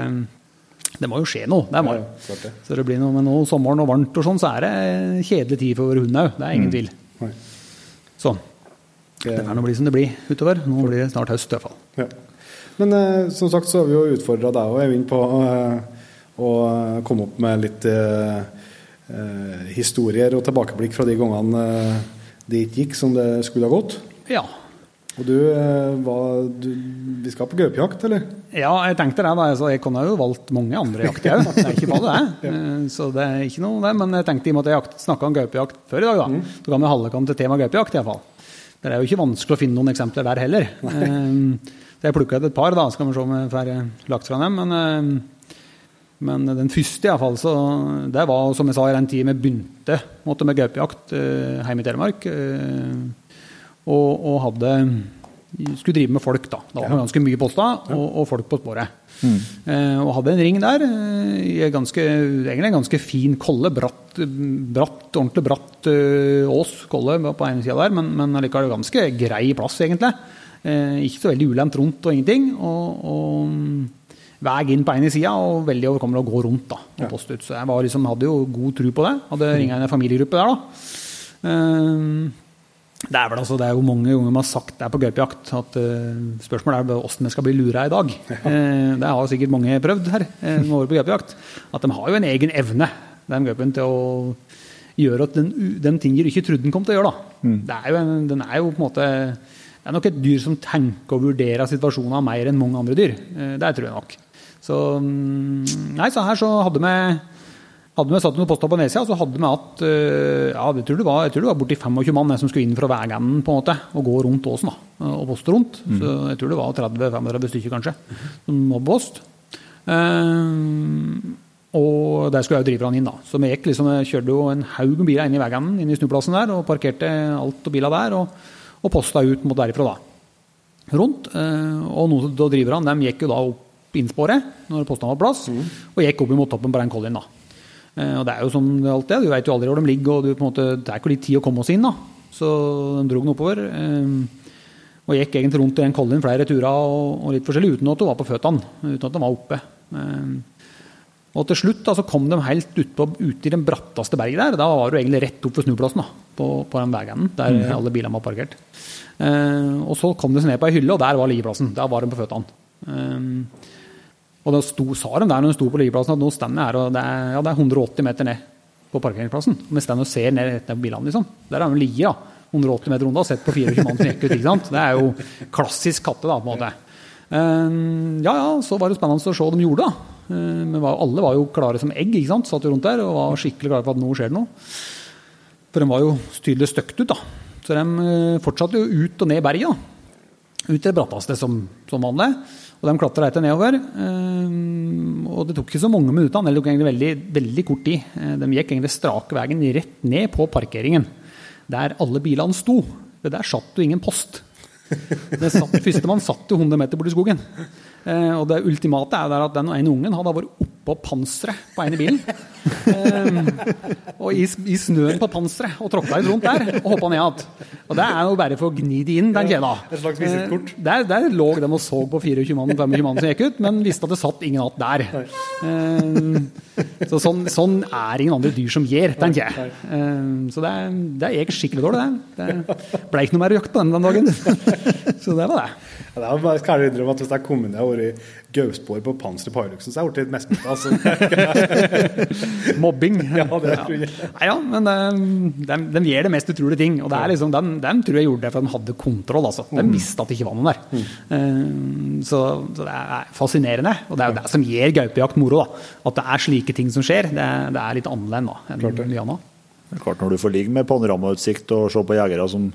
det må jo skje noe. Det må. Ja, det. Så det blir noe med noe sommeren og varmt og sånn, så er det kjedelig tid for hunden òg. Det er ingen mm. tvil. Sånn. Det er nå bli som det blir utover. Nå blir det snart høst i hvert fall. Ja. Men eh, som sagt så har vi jo utfordra deg og Eivind på eh, å komme opp med litt eh, eh, historier og tilbakeblikk fra de gangene eh, det ikke gikk som det skulle ha gått. Ja. Og du, eh, var, du Vi skal på gaupejakt, eller? Ja, jeg tenkte det. da, altså, Jeg kunne jo valgt mange andre jakter òg. Det er ikke bare det. *laughs* ja. Så det er ikke noe det. Men jeg tenkte i og med at jeg snakka om gaupejakt før i dag, da. Mm. Da kan vi holde oss til tema gaupejakt iallfall. Det er jo ikke vanskelig å finne noen eksempler der heller. Um, så jeg plukka ut et par, da, skal vi se om jeg får lagt fra dem. Men, um, men den første, iallfall, så det var som jeg sa i den tida vi begynte måtte, med gaupejakt hjemme i Telemark. Og, og, hadde skulle drive med folk, da. Det var ganske mye poster og, og folk på sporet. Mm. Eh, og hadde en ring der eh, i ganske, egentlig en ganske fin kolle. Bratt, bratt ordentlig bratt uh, ås kolle på ene sida der, men, men allikevel ganske grei plass, egentlig. Eh, ikke så veldig ulendt rundt og ingenting. Og, og vei inn på ene sida og veldig overkommelig å gå rundt da, og poste ut. Så jeg liksom, hadde jo god tro på det. Hadde mm. ringa inn en familiegruppe der, da. Det er vel altså, det er jo mange ganger man har sagt det er på gaupejakt at uh, spørsmålet er hvordan vi skal bli lura i dag. Ja. Uh, det har sikkert mange prøvd her uh, på gaupejakt. At de har jo en egen evne, den gaupen, til å gjøre at den, den ting du ikke trodde den kom til å gjøre. Mm. Det er jo en, den er jo på en måte det er nok et dyr som tenker og vurderer situasjoner mer enn mange andre dyr. det tror jeg nok. Så, um, nei, så her så hadde vi hadde vi satt noen poster på nedsida, så hadde vi hatt eh, ja, jeg tror det var, jeg tror det var borti 25 mann som skulle inn fra veienden på en måte, og gå rundt åsen da, og poste rundt. Mm. Så jeg tror det var 30-35 stykker kanskje som var på post. Um, og der skulle jeg jo drive han inn, da. Så vi gikk liksom, jeg kjørte jo en haug med biler inn i veienden, inn i snuplassen der, og parkerte alt og biler der, og, og posta ut mot derifra, da. Rundt. Uh, og noen av driverne de gikk jo da opp innsporet når postene var på plass, mm. og gikk opp imot toppen på den collien, da. Eh, og det er jo som det alltid er, du vet jo aldri hvor de ligger, og du, måte, det er ikke litt tid å komme oss inn. da. Så de dro den oppover. Eh, og gikk egentlig rundt i den kollien flere turer og, og, litt forskjellig uten at hun var på føttene. Uten at de var oppe. Eh, og til slutt da, så kom de helt ute ut i den bratteste berget der. Da var du egentlig rett opp ved snuplassen da, på, på den veien der mm. alle bilene var parkert. og så kom de seg ned på ei hylle, og der var liggeplassen. Der var de på føttene. Og da sto, sa de der når de sto på liggeplassen at nå står jeg her, og det er, ja, det er 180 meter ned på parkeringsplassen. Vi står og ser ned etter bilene, liksom. Der har de ligget, da. 180 meter unna og sett på 24 mann som gikk ut. ikke sant? Det er jo klassisk katte, da, på en måte. Uh, ja, ja, så var det spennende å se hva de gjorde, da. Uh, men alle var jo klare som egg, ikke sant? satt jo rundt der og var skikkelig klare for at nå skjer det noe. For de var jo tydelig støkt ut, da. Så de uh, fortsatte jo ut og ned berget. Ut til det bratteste som, som vanlig. Og de klatra etter nedover. Eh, og det tok ikke så mange minutter, det tok egentlig veldig, veldig kort tid. Eh, de gikk egentlig strake veien rett ned på parkeringen, der alle bilene sto. Det der satt jo ingen post. Førstemann satt jo 100 meter borti skogen. Eh, og det ultimate er at den ene ungen hadde vært oppå panseret på ene bilen. *laughs* Eh, og i, i, snøen på panseret og tråkka litt rundt der og hoppa ned igjen. Og det er jo bare for å gni det inn, den kjeda. Et slags visittkort? Eh, der, der, lå de og så på 24 mann, 25 mann som gikk ut, men visste at det satt ingen igjen der. Eh, så sånn, sånn, er ingen andre dyr som gjør, tenker jeg. Eh, så det, det gikk skikkelig dårlig, det. Det ble ikke noe mer jakt på den den dagen. *laughs* så det var det. Ja, det er bare skal jeg innrømme at Hvis jeg kom ned og vært gauspår på panseret på Hiluxen, så har jeg blitt mest med. Altså. *laughs* Mobbing. Ja, det tror jeg. Nei, ja, men de, de, de gjør det mest utrolige ting. Og det er liksom, de, de tror jeg gjorde det for de hadde kontroll. Altså. De visste at det ikke var noen der. Mm. så, så det er fascinerende. Og det er jo det som gir gaupejakt moro. Da. At det er slike ting som skjer. Det, er- det er litt annerledes da, enn mye annet. Det er klart Når du får ligge med panoramautsikt og se på jegere som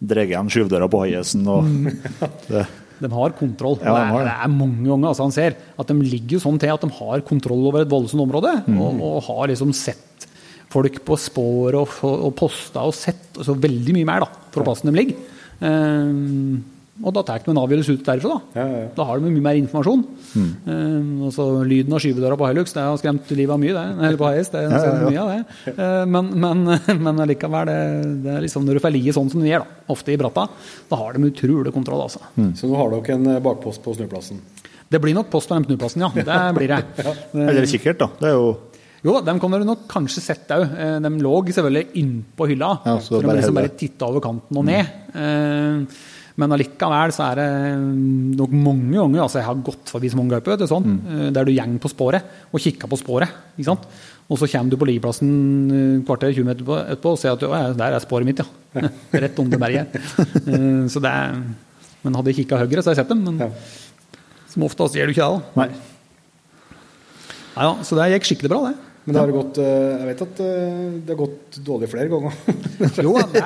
drar igjen skyvdøra på Haiesen og *laughs* det, De har kontroll. Ja, de det, har det. det er mange ganger altså han ser at de ligger sånn til at de har kontroll over et voldsomt område. Mm. Og, og har liksom sett folk på spor og, og posta og sett altså veldig mye mer da, for plassen de ligger. Eh, og da tar de en avgjørelse ut derfra. Da Ja, ja, ja. Da har de mye mer informasjon. Mm. Eh, og så Lyden av skyvedøra på Hilux det har skremt livet av mye, det. Eller på Highest, det har skremt mye av det. Uh, men, men, *laughs* men allikevel, det, det er liksom når du får ligge sånn som du gjør, da, ofte i bratta, da har de utrolig kontroll. altså. Så nå har dere en eh, bakpost på snuplassen. Det blir nok post på den snuplassen, ja. *laughs* Det blir det. Eller kikkert, da. Det er jo Jo da, dem kan dere nok kanskje sett òg. De lå selvfølgelig innpå hylla. Ja, så så de liksom bare titta over kanten og ned. Eh, Men allikevel så er det nok mange ganger altså Jeg har gått forbi så mange du, sånn, mm. der du gjeng på sporet og kikker på sporet. ikke sant? Og så kommer du på liggeplassen eh, kvarter 20 meter etterpå og ser at «Å, ja, der er sporet mitt, ja. *laughs* Rett under berget. Eh, Så det er, men hadde jeg kikka høyre, så hadde jeg sett dem. Men Ja. som oftest gjør du ikke det. da. Nei. Nei, ja, så det gikk skikkelig bra, det. Men det har gått eh, Jeg vet at eh, det har gått dårlig flere ganger. *laughs* Jo, det,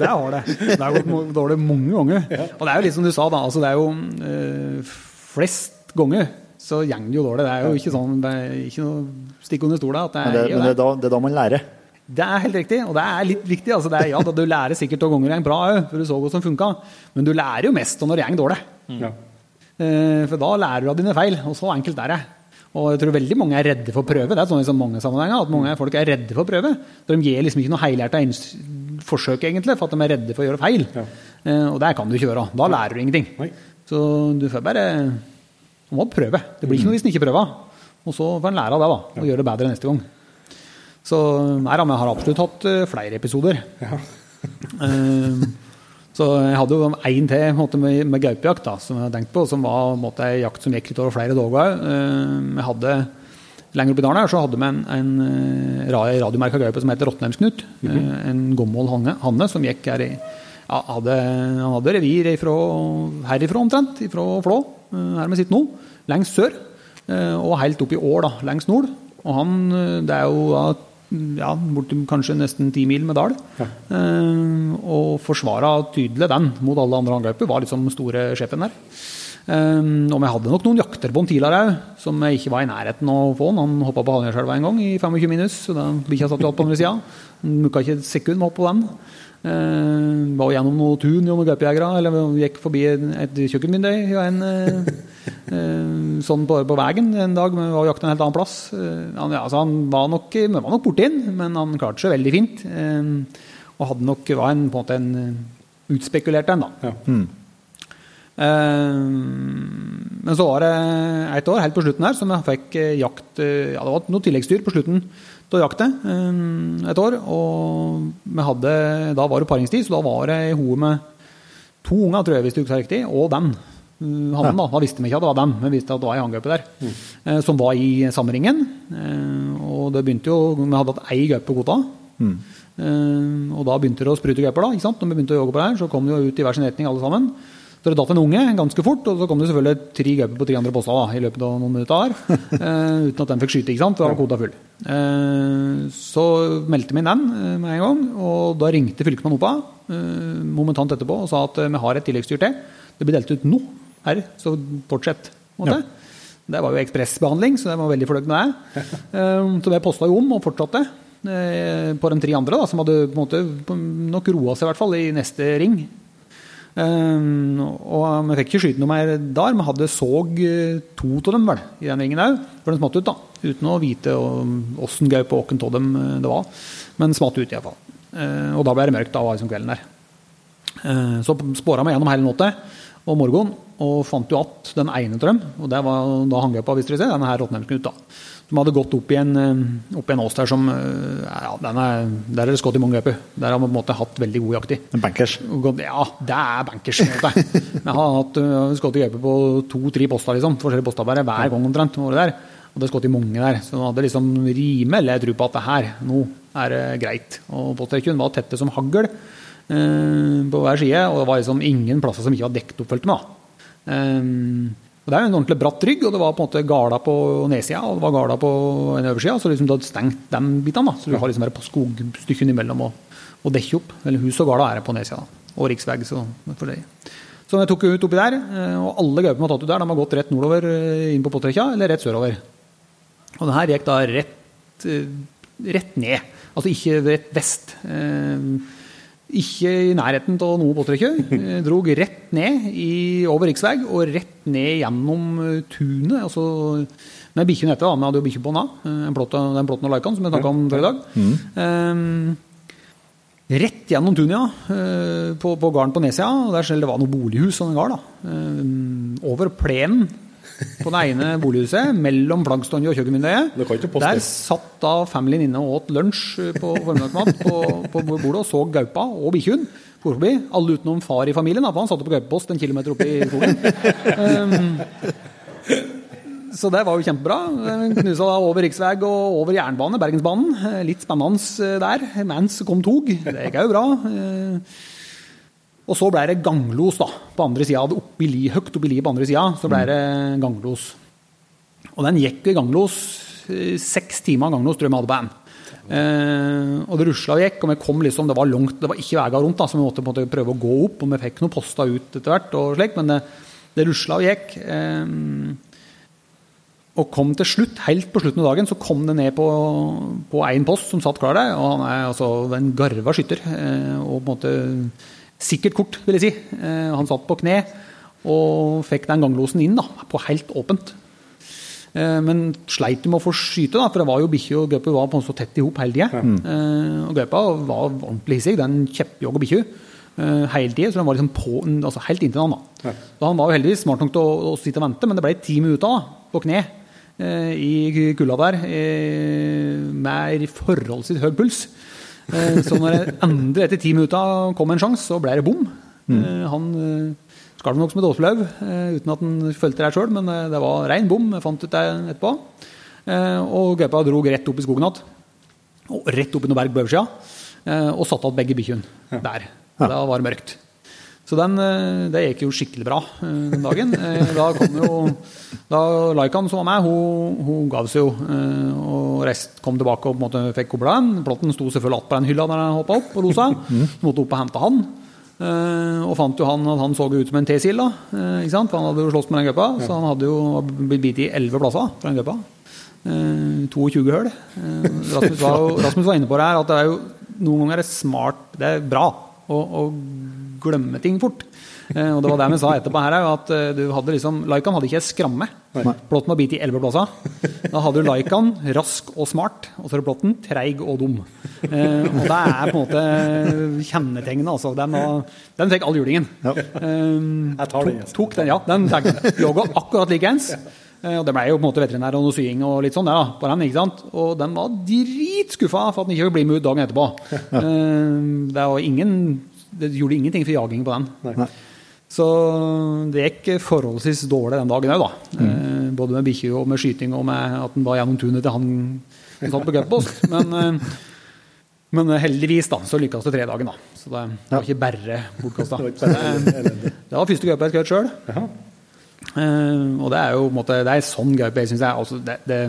det har det. Det har gått dårlig mange ganger. Og det er jo litt som du sa, da. Altså, det er jo øh, flest ganger så går det jo dårlig. Det er jo ikke sånn, det er ikke noe stikk under stolen at det Men, er, det, men det, er da, det er da man lærer. Det er helt riktig, og det er litt viktig. Altså, det er, ja, da, du lærer sikkert å ganger gjeng bra òg, for du så hva som funka. Men du lærer jo mest når det går dårlig. Ja. Eh, For da lærer du av dine feil, og så enkelt er det. Og jeg tror veldig mange er redde for å prøve. Det er sånn i så mange sammenhenger, at mange folk er redde for å prøve. De gir liksom ikke noe helhjerta forsøk, egentlig, for at de er redde for å gjøre feil. Ja. Eh, Og det kan du ikke gjøre. Da lærer du ingenting. Nei. Så du får bare Du må prøve. Det blir ikke noe hvis en ikke prøver. Og så får en lære av det, da, og gjøre det bedre neste gang. Så nei da, men jeg har absolutt hatt eh, flere episoder. Eh, så jeg hadde jo én til måte, med, med gaupejakt da, som jeg hadde tenkt på, som var måte, en jakt som gikk litt over flere dager òg. Jeg hadde Lenger opp i dalen her så hadde vi en, en eh, ra- radiomerka gaupe som heter Rottenheimsknut. Mm -hmm. En gammel hanne, hanne som gikk her i ja, hadde, Han hadde revir ifra, herifra omtrent, fra Flå, eh, her vi sitter nå, lengst sør. eh, Og helt opp i år, da, lengst nord. Og han, eh, det er jo da ja, borti kanskje nesten ti mil med dal. Eh, og forsvara tydelig den mot alle andre angriper, Var liksom store sjefen der. Eh, og vi hadde nok noen jakter på en tidligere òg, som jeg ikke var i nærheten av å få. han. Hoppa på Hallingskjelva en gang i 25 minus, så da bikkja satt jo alt på andre sida. Mukka ikke et sekund med opp på den. Eh, var gjennom noe tun noen gaupejegere, eller gikk forbi et kjøkkenvindu en eh, eh, sånn på, på veien en dag. men var jakta en helt annen plass. Eh, han, ja, altså han var nok, var nok borti den, men han klarte seg veldig fint. Eh, og hadde nok, var en, på en måte en utspekulert en, da. Ja. Eh, Men så var det et år helt på slutten her som jeg fikk eh, jakt eh, Ja, det var noe tilleggsdyr på slutten jakte eh, et år. Og vi hadde, da var det paringstid, så da var det ei hoe med to unger, tror jeg, hvis du husker riktig, og den. eh, Hannen, da. Da visste vi ikke at det var dem, vi visste at det var ei hanngaupe der. Mm. Som var i samme ringen. Eh, Og det begynte jo Vi hadde hatt ei gaupe på kvota. Mm. og da begynte det å sprute gauper. da, ikke sant? Når vi begynte å jogge på det her, så kom de jo ut i hver sin retning alle sammen. Så det datt en unge ganske fort, og så kom det selvfølgelig tre gauper på tre andre poster da, i løpet av noen minutter her. uh, *laughs* uten at de fikk skyte, ikke sant? Da var kvota full. Uh, så meldte vi inn den uh, med en gang, og da ringte fylkesmannen opp av eh, momentant etterpå og sa at vi har et tilleggsdyr til. Det blir delt ut nå her, så fortsett. en. Det var jo ekspressbehandling, så jeg var veldig fornøyd med det. *laughs* Så jeg posta jo om og fortsatte på de tre andre, da, som hadde måte nok roa seg i hvert fall i neste ring. Eh, og vi fikk ikke skyte noe mer der. Vi hadde såg eh, to av dem vel, i den ringen òg, for den smatt ut. da, Uten å vite åssen gaupe og hvem av dem eh, det var. Men smatt ut iallfall. Eh, og da ble det mørkt. Da liksom kvelden der. Eh, Så spora vi gjennom hele natta og morgenen og fant jo att den ene av dem. Og det var da hanggaupa, hvis dere ser, denne her Rottnheimsknut. da. Som hadde gått opp i en, eh, opp i en ås der som eh, ja, den er, Der er det skutt i mange gauper. Der har man på en måte hatt veldig god jakt i. En bankers. Ja, det er bankers. på en måte. Vi har hatt uh, skutt i gaupe på to-tre poster, liksom. Forskjellige poster bare hver gang omtrent. Var det der. Og det skjøt i mange der. Så han hadde liksom rimelig tro på at det her, nå er det greit. Og postrekken var tette som hagl eh, på hver side, og det var liksom ingen plasser som ikke var dekket opp, følte. Um, og Det er jo en ordentlig bratt rygg, og det var på en måte gala på nedsida og det var gala på en øversida. Så liksom du hadde stengt de bitene. da, Så du har liksom bare på skogstykken imellom og, og dekke opp. Eller hus og gala er det på nedsida. Og riksvei. Så, så jeg tok ut oppi der, eh, og alle gaupene har tatt ut der, de har gått rett nordover eh, inn på Potrekja, eller rett sørover. Og den her gikk da rett, eh, rett ned. Altså ikke rett vest. Ikke i nærheten av noe båttrekke. Drog rett ned i, over riksvei og rett ned gjennom eh, tunet. altså med bikkjen etter. da, Vi hadde jo bikkje på den den plotten av Laikan som jeg snakka om før i dag. Mm. Um, rett gjennom tunet, ja. På, på gården på nedsida. Der selv det var noe bolighus og en gard. Um, over plenen på det ene bolighuset, mellom flaggstanga og kjøkkenvinduet. Der satt da familien inne og åt lunsj på formiddagsmat på, på, bordet og så gaupa og bikkjen. Forbi. Alle utenom far i familien, for han satt på gaupepost en kilometer oppe i skogen. Um, så det var jo kjempebra. Knusa da over riksvei og over jernbane, Bergensbanen. Litt spennende der. Mens kom tog. Det gikk jo bra. Og så ble det ganglos da, på andre sida. Oppi li, høyt oppi liet på andre sida så ble det ganglos. Og den gikk i ganglos. Eh, seks timer ganglos tror jeg vi hadde på den. Eh, og det rusla og gikk, og vi kom liksom, det var langt, det var ikke veier rundt, da, så vi måtte på en måte prøve å gå opp. Og vi fikk noen poster ut etter hvert, og slik, men det, det rusla og gikk. Eh, og kom til slutt, helt på slutten av dagen, så kom det ned på én post som satt klar der. Og han er altså en garva skytter. Eh, og på en måte sikkert kort, vil jeg si. Eh, han satt på kne og fikk den ganglosen inn da, på helt åpent. Eh, men sleit med å få skyte, da, for det var jo bikkje og gaupe var på så tett i hop hele tida. Mm. Eh, og gaupa var ordentlig hissig. Den kjeppjogga bikkja hele tida, så den var liksom på, altså helt inntil han. da. Ja. Så han var jo heldigvis smart nok til å, å sitte og vente, men det ble ti minutter da, på kne i kulda der med forholdsvis høy puls. Eh, så når det endelig etter ti minutter kom en sjanse, så ble det bom. Mm. Eh, han eh, skalv nok som et åsflau uten at han følte det sjøl, men det var rein bom. Jeg fant ut det etterpå. Og gaupa dro rett opp i skogen igjen. Og rett opp i noe berg på oversida. Og satte igjen begge bikkjene der. Da var det mørkt. Så den, eh, det gikk jo skikkelig bra eh, den dagen. Eh, da kom jo da Laikan som var med, hun, hun gav seg jo. Og rest kom tilbake og på en måte fikk kobla den. Plotten sto selvfølgelig att på den hylla der han hoppa opp og rosa. Så måtte opp og hente han. Og fant jo han at han så ut som en T-sil, da. Ikke sant? For han hadde jo slåss med den gaupa. Så han hadde jo blitt bitt i elleve plasser fra den gaupa. 22 høl. Rasmus var, *laughs* Rasmus var inne på det her, at det er jo noen ganger er det smart, det er bra å glemme ting fort. Eh, og det var det vi sa etterpå her, at eh, du hadde liksom, Laikan hadde ikke skramme. Plotten var bit i elleve. Da hadde du Laikan rask og smart, og så er det Plotten treig og dum. Eh, og det er på en måte kjennetegnet. Altså. Den, den fikk all julingen. Ja. Jeg tar den. Tok, tok den, ja, den lå akkurat likeens. Og det ble jo på en måte veterinær og noe sying og litt sånn ja, på den. ikke sant? Og den var dritskuffa for at den ikke ville bli med ut dagen etterpå. Det var ingen det gjorde ingenting for jaging på den. Nei. Så det gikk forholdsvis dårlig den dagen òg, da. Mm. Eh, både med bikkje og med skyting og med at den var gjennom tunet til han som satt på *laughs* cuppost. Men, eh, men, heldigvis da, så lykkes det tre dagen, da. Så *laughs* det var ikke bare bortkasta. Det var første gaupe jeg skjøt sjøl. Og det er jo måte, det er sånn gaupe jeg syns er altså, det, det,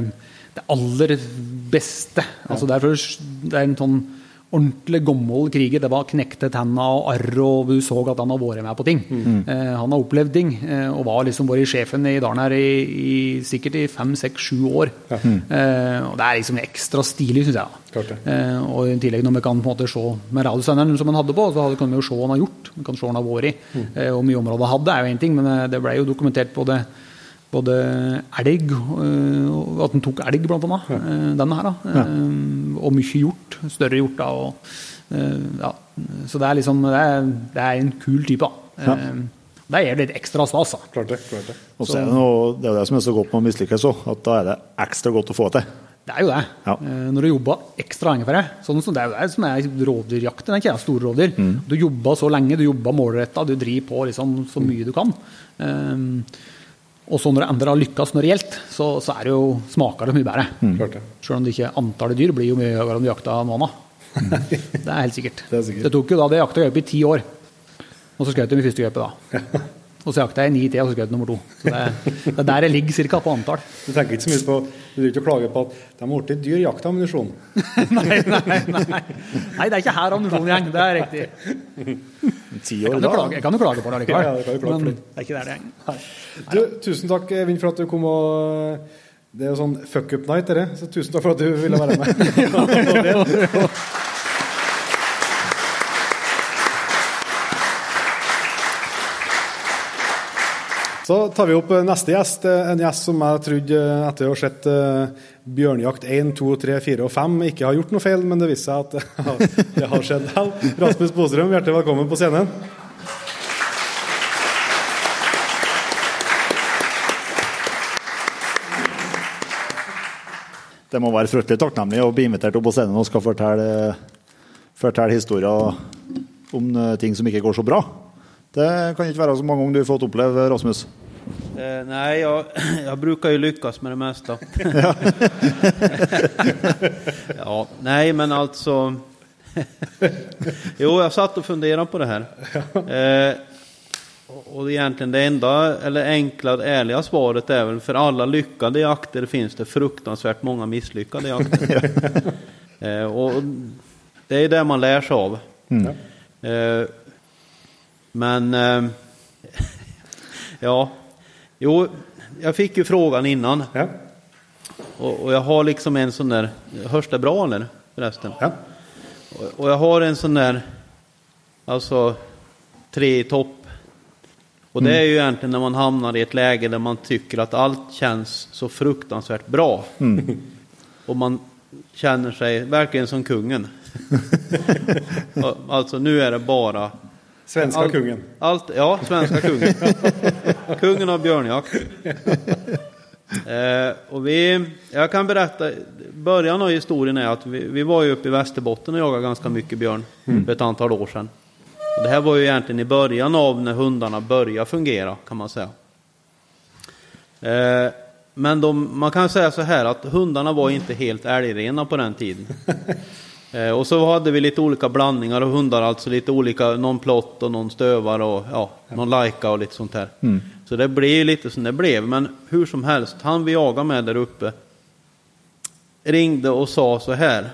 det, aller beste. Altså, derfor, det er en sånn ordentlig gammel kriger. Det var knekte tenna og arr, og du så at han har vært med på ting. Mm. Eh, han har opplevd ting, eh, og var liksom vært sjefen i dalen her i, i, sikkert i fem, seks, sju år. Ja. Mm. Eh, og Det er liksom ekstra stilig, syns jeg. Eh, og i tillegg når vi kan på en måte se med radiosenderen som han hadde på, så kan vi jo se hva han har gjort. Vi kan se hva han har vært i. Mm. Eh, og mye områder hadde, er jo én ting, men eh, det ble jo dokumentert på det både elg, at den tok elg, blant annet. Ja. Denne her. da. Ja. Og mye hjort. Større hjort. da, og, ja. Så det er liksom det er, det er en kul type. da. Ja. Det gir litt ekstra stas. da. Klart det. klart Det Og så er det, noe, det er det som er så godt med å mislykkes òg, at da er det ekstra godt å få til. Det er jo det. Ja. Når du jobber ekstra lenge for det. Sånn som det er jo det som er rovdyrjakten. Det er ikke store rovdyr. Mm. Du jobber så lenge, du jobber målretta, du driver på liksom så mye du kan. Um, Og så når det endelig har lykkes når det gjelder, så, så er det jo, smaker det mye bedre. Mm. Selv om det ikke antallet dyr blir jo mye høyere enn du jakta noe annet. *laughs* Det er helt sikkert. Det er sikkert. Det tok jo da det jakta gaupe i ti år. Og så skjøt de min første gaupe da. *laughs* Og så jakta jeg i ni til, og så skjøt jeg nummer to. Så det, det er der jeg ligger cirka på antall. Du tenker ikke så mye på Du driver ikke og klager på at de har blitt dyr jaktammunisjon. *laughs* nei, nei, nei. Nei, det er ikke her ammunisjonen går. Det er riktig. Ti Jeg år kan jo da. klage, jeg kan jo klage på det allikevel. Ja, det kan klage Men det er ikke der det gjeng. Du, tusen takk, Eivind, for at du kom og Det er jo sånn fuck up night, dette. Så tusen takk for at du ville være med. *laughs* Så tar vi opp neste gjest, en gjest som jeg trodde etter å ha sett eh, Bjørnjakt 1, 2, 3, 4 og 5 ikke har gjort noe feil, men det viser seg at *laughs* det har- skjedd vel. Rasmus Bostrøm, hjertelig velkommen på scenen. Det må være fryktelig takknemlig å bli invitert opp på scenen og skal fortelle, fortelle historier om eh, ting som ikke går så bra. Det kan ikke være så mange ganger du har fått oppleve, Rasmus. Eh, nei, jeg, *clears throat* jeg, bruker jo lykkes med det meste. ja, *laughs* nei, men altså *laughs* jo, jeg satt og funderte på det her. Eh, og egentlig det enda, eller enkla, ærlige svaret er vel for alle lykkede jakter finnes det fruktansvært mange mislykkede jakter. *laughs* eh, og det er det man lærer seg av. Eh, men... Eh, *laughs* ja, jo, jag fick ju frågan innan. Ja. Och, och jag har liksom en sån där, hörs det bra eller förresten? Ja. Och, och jag har en sån där, alltså tre i topp. Och det är ju egentligen när man hamnar i ett läge där man tycker att allt känns så fruktansvärt bra. *laughs* Och man känner sig verkligen som kungen. *laughs* Alltså nu är det bara Svenska Allt- kungen. Allt, ja, svenska kungen. *laughs* kungen av björnjakt. Eh, och vi, jag kan berätta, början av historien är att vi, vi var ju uppe i Västerbotten och jagade ganska mycket björn för ett antal år sedan. Och det här var ju egentligen i början av när hundarna började fungera kan man säga. Eh, men de, man kan säga så här att hundarna var inte helt älgrena på den tiden. *laughs* Eh, och så hade vi lite olika blandningar av hundar, alltså lite olika, någon plott och någon stövare och ja, någon lajka och lite sånt här. Så det blev lite som det blev, men hur som helst, han vi jagade med där uppe ringde och sa så här.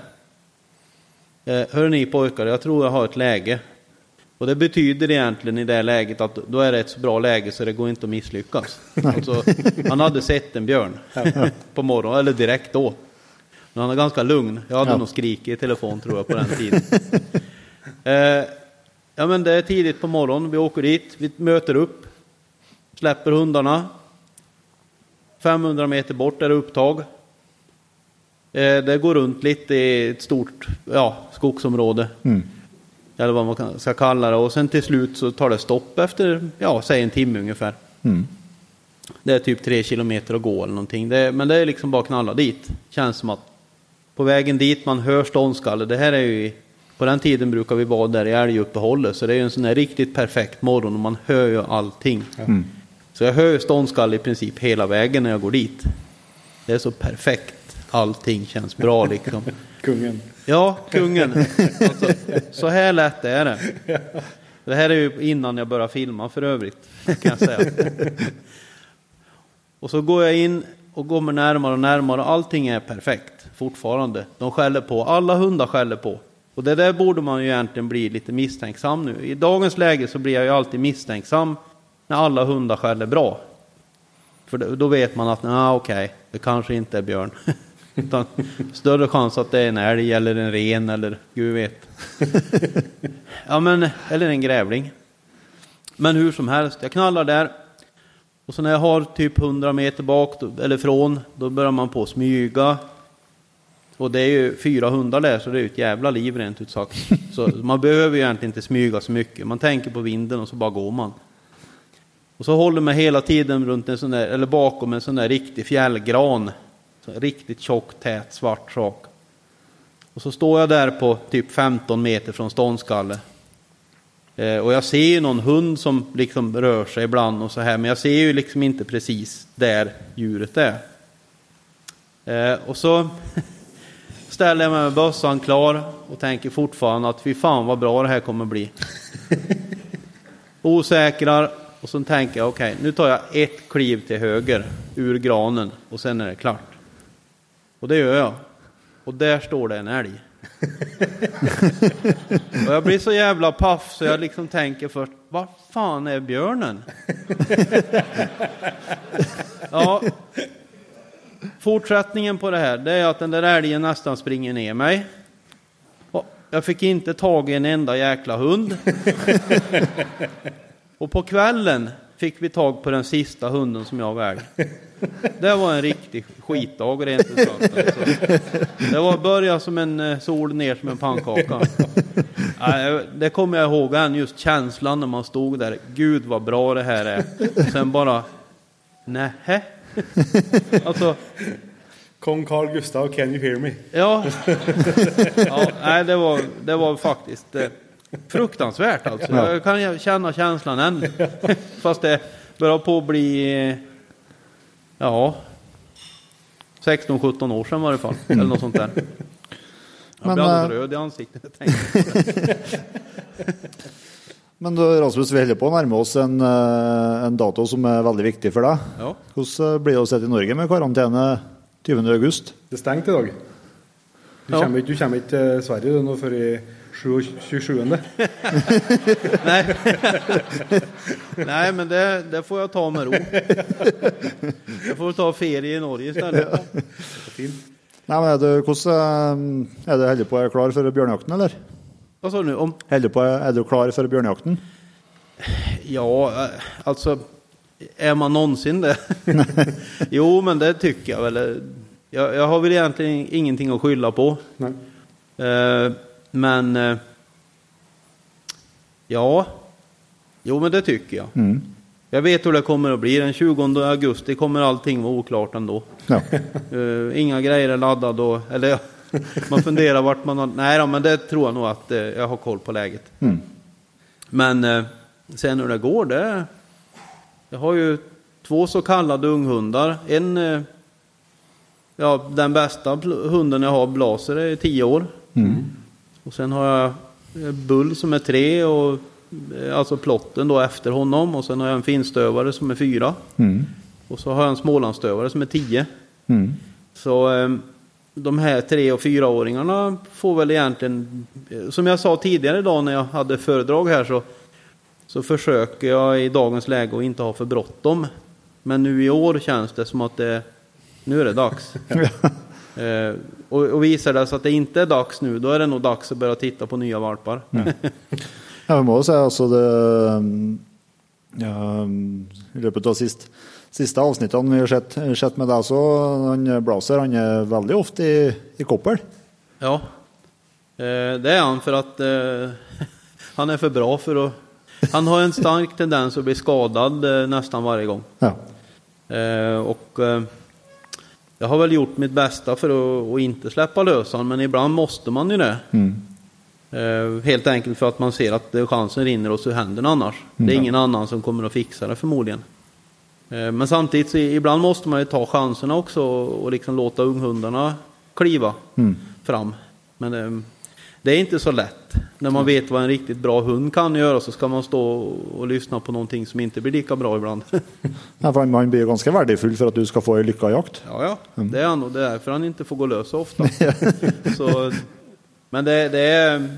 Hører Hör ni pojkar, jag tror jag har ett läge. Och det betyder egentligen i det läget att då är det ett så bra läge så det går inte att misslyckas. *laughs* Alltså, han hade sett en björn på morgonen, eller direkt då. Men han är ganska lugn. Jag hade Ja. nog skrikit i telefon tror jag på den tiden. *laughs* eh, ja men det är tidigt på morgonen, vi åker dit, vi möter upp, släpper hundarna. 500 meter bort är det upptag. Eh, det går runt lite i ett stort ja, skogsområde. Eller vad man ska kalla det. Och sen till slut så tar det stopp efter, ja, säg en timme ungefär. Det är typ tre kilometer att gå eller någonting. Det, men det är liksom bara knalla dit. Känns som att på vägen dit man hör ståndskalle. Det här är ju i, på den tiden brukar vi vara där i älguppehållet. Så det är ju en sån här riktigt perfekt morgon och man hör ju allting. Så jag hör ju ståndskalle i princip hela vägen när jag går dit. Det är så perfekt. Allting känns bra liksom. *laughs* Kungen. Ja, kungen. Alltså, så här lätt är det. Det här är ju innan jag började filma för övrigt, kan jag säga. *laughs* Och så går jag in och kommer närmare och närmare. Allting är perfekt fortfarande. De skäller på. Alla hundar skäller på. Och det där borde man ju egentligen bli lite misstänksam nu. I dagens läge så blir jag ju alltid misstänksam när alla hundar skäller bra. För då- vet man att, nej okej, det kanske inte är björn. *laughs* Utan större chans att det är en älg eller en ren eller gud vet. *laughs* Ja men, eller en grävling. Men hur som helst, jag knallar där. Och så när jag har typ 100 meter bak, eller från, då börjar man på smyga. Och det är ju fyra hundar där, så det är ju ett jävla liv rent ut sagt. Så man behöver ju egentligen inte smyga så mycket. Man tänker på vinden och så bara går man. Och så håller man hela tiden runt en sån där, eller bakom en sån där riktig fjällgran. Så riktigt tjock, tät, svart sak. Och så står jag där på typ 15 meter från ståndskalle. Eh, och jag ser ju någon hund som liksom rör sig ibland och så här, men jag ser ju liksom inte precis där djuret är. Eh, och så *laughs* ställer jag mig med bössan klar och tänker fortfarande att fy fan vad bra det här kommer bli. *laughs* Osäkrar och så tänker jag okej, okay, nu tar jag ett kliv till höger ur granen och sen är det klart. Och det gör jag. Och där står det en älg. *laughs* och jag blir så jävla paff så jag liksom tänker först, vad fan är björnen? *laughs* ja, fortsättningen på det här, det är att den där älgen nästan springer ner mig. Jag fick inte tag i en enda jäkla hund. och på kvällen fick vi tag på den sista hunden som jag vägde. Det var en riktig skitdag rent ut. Det var börja som en eh, sol ner som en pannkaka. Det kommer jag ihåg än, just känslan när man stod där. Gud vad bra det här är. Sen bara, nähä? Alltså, Kong Carl Gustav, can you hear me? Ja, ja nej, det, var, det var faktiskt eh, fruktansvärt alltså. Jag kan känna känslan än. Fast det börjar på att bli, eh, ja, 16-17 år sedan i varje fall. Eller något sånt där. Jag Men, blir alldeles röd i ansiktet. *laughs* Men du, Rasmus, vi holder på å nærme oss en, eh, en, dato som er veldig viktig for deg. Ja. Hvordan blir det å sitte i Norge med karantene 20. august? Det er stengt i dag. Du, ja. kommer, ikke, du kommer ikke til Sverige nå før i 27. *laughs* Nei. *laughs* Nei, men det, det, får jeg ta med ro. Jeg får ta ferie i Norge istället. Ja. Nei, men er du, hvordan, er du holder på å være klar for bjørnejakten, eller? Hva sa du? Om? På, er du klar for bjørnejakten? Ja, altså Er man noensinne det? *laughs* jo, men det syns jeg vel. Jeg, jeg, har vel egentlig ingenting å skylde på. Eh, men eh, ja, jo men det syns jeg. Mm. Jeg vet hvordan det kommer å bli. Den 20 augusti kommer allting være oklart likevel. Ja. Uh, inga greier er laddade och, eller *laughs* man funderar vart man har, nej då, men det tror jag nog att jeg jag har koll på läget. Mm. Men se sen hur det går, det, jag har ju två så kallade unghundar. En, ja den bästa hunden jag har, Blaser, är tio år. Mm. Och sen har jag Bull som är tre och eh, alltså plotten då efter honom. Och sen har jag en finstövare som är fyra. Mm. Och så har jag en smålandsstövare som är tio. Mm. Så ehm, de här tre och fyraåringarna får väl egentligen, som jag sa tidigare idag när jag hade föredrag här så, så försöker jag i dagens läge att inte ha för bråttom. Men nu i år känns det som att det, nu är det dags. *laughs* Eh, och, och visar det sig att det inte är dags nu, då är det nog dags att börja titta på nya valpar. ja, *laughs* Jag måste må alltså det ja, I løpet av sist, siste avsnittene vi har sett, sett med deg, så han Blaser han er veldig ofte i, i koppel. Ja, eh, det er han for at eh, *laughs* han er for bra for å Han har en stark tendens å bli skadad eh, nästan varje gang. Ja. Eh, och eh, jag har vel gjort mitt beste for å, å ikke slippe løs han, men ibland måtte man jo det. Mm. Helt enkelt for at man ser at chansen rinner oss ur hendene. Mm. Det er ingen annen som kommer å fikse det förmodligen. Uh, men samtidigt så ibland måste man ju ta chanserna också och, liksom låta unghundarna kliva mm. fram. Men uh, det är inte så lätt. När man vet vad en riktigt bra hund kan göra så ska man stå och lyssna på någonting som inte blir lika bra ibland. *laughs* ja, för man blir ganska värdefull för att du ska få en lyckad jakt. Ja, ja. Mm. det är han och det är därför han inte får gå lös så ofta. *laughs* *laughs* så, men det, det, är...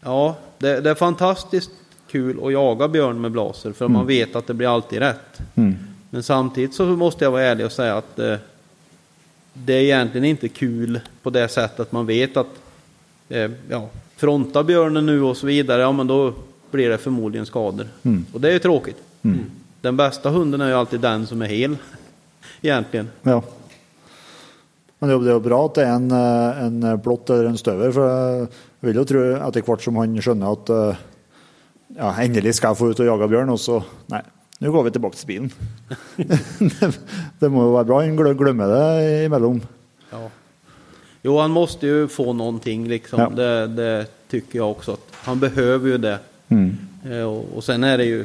Ja, det, det, är fantastiskt kul att jaga björn med blaser för mm. man vet att det blir alltid rätt. Mm. Men samtidigt så måste jag vara ärlig och säga att det, eh, det är egentligen inte kul på det sättet att man vet att eh, ja, fronta björnen nu och så vidare, ja men då blir det förmodligen skador. Mm. Och det är ju tråkigt. Mm. Den bästa hunden är ju alltid den som är hel, *laughs* egentligen. Ja. Men det är jo bra att det är en, eh, en blått eller en støver, for jeg vil jo tro etter hvert som han skjønner at eh, ja, endelig skal jeg få ut og jage bjørn, og så Nei, nå går vi tilbake til bilen. det, *laughs* det må jo være bra. Han glemmer det imellom. Ja. Jo, han måste ju få någonting liksom. Ja. Det, det, tycker jag också. han behöver ju det. Mm. Eh, och, och, sen är det ju,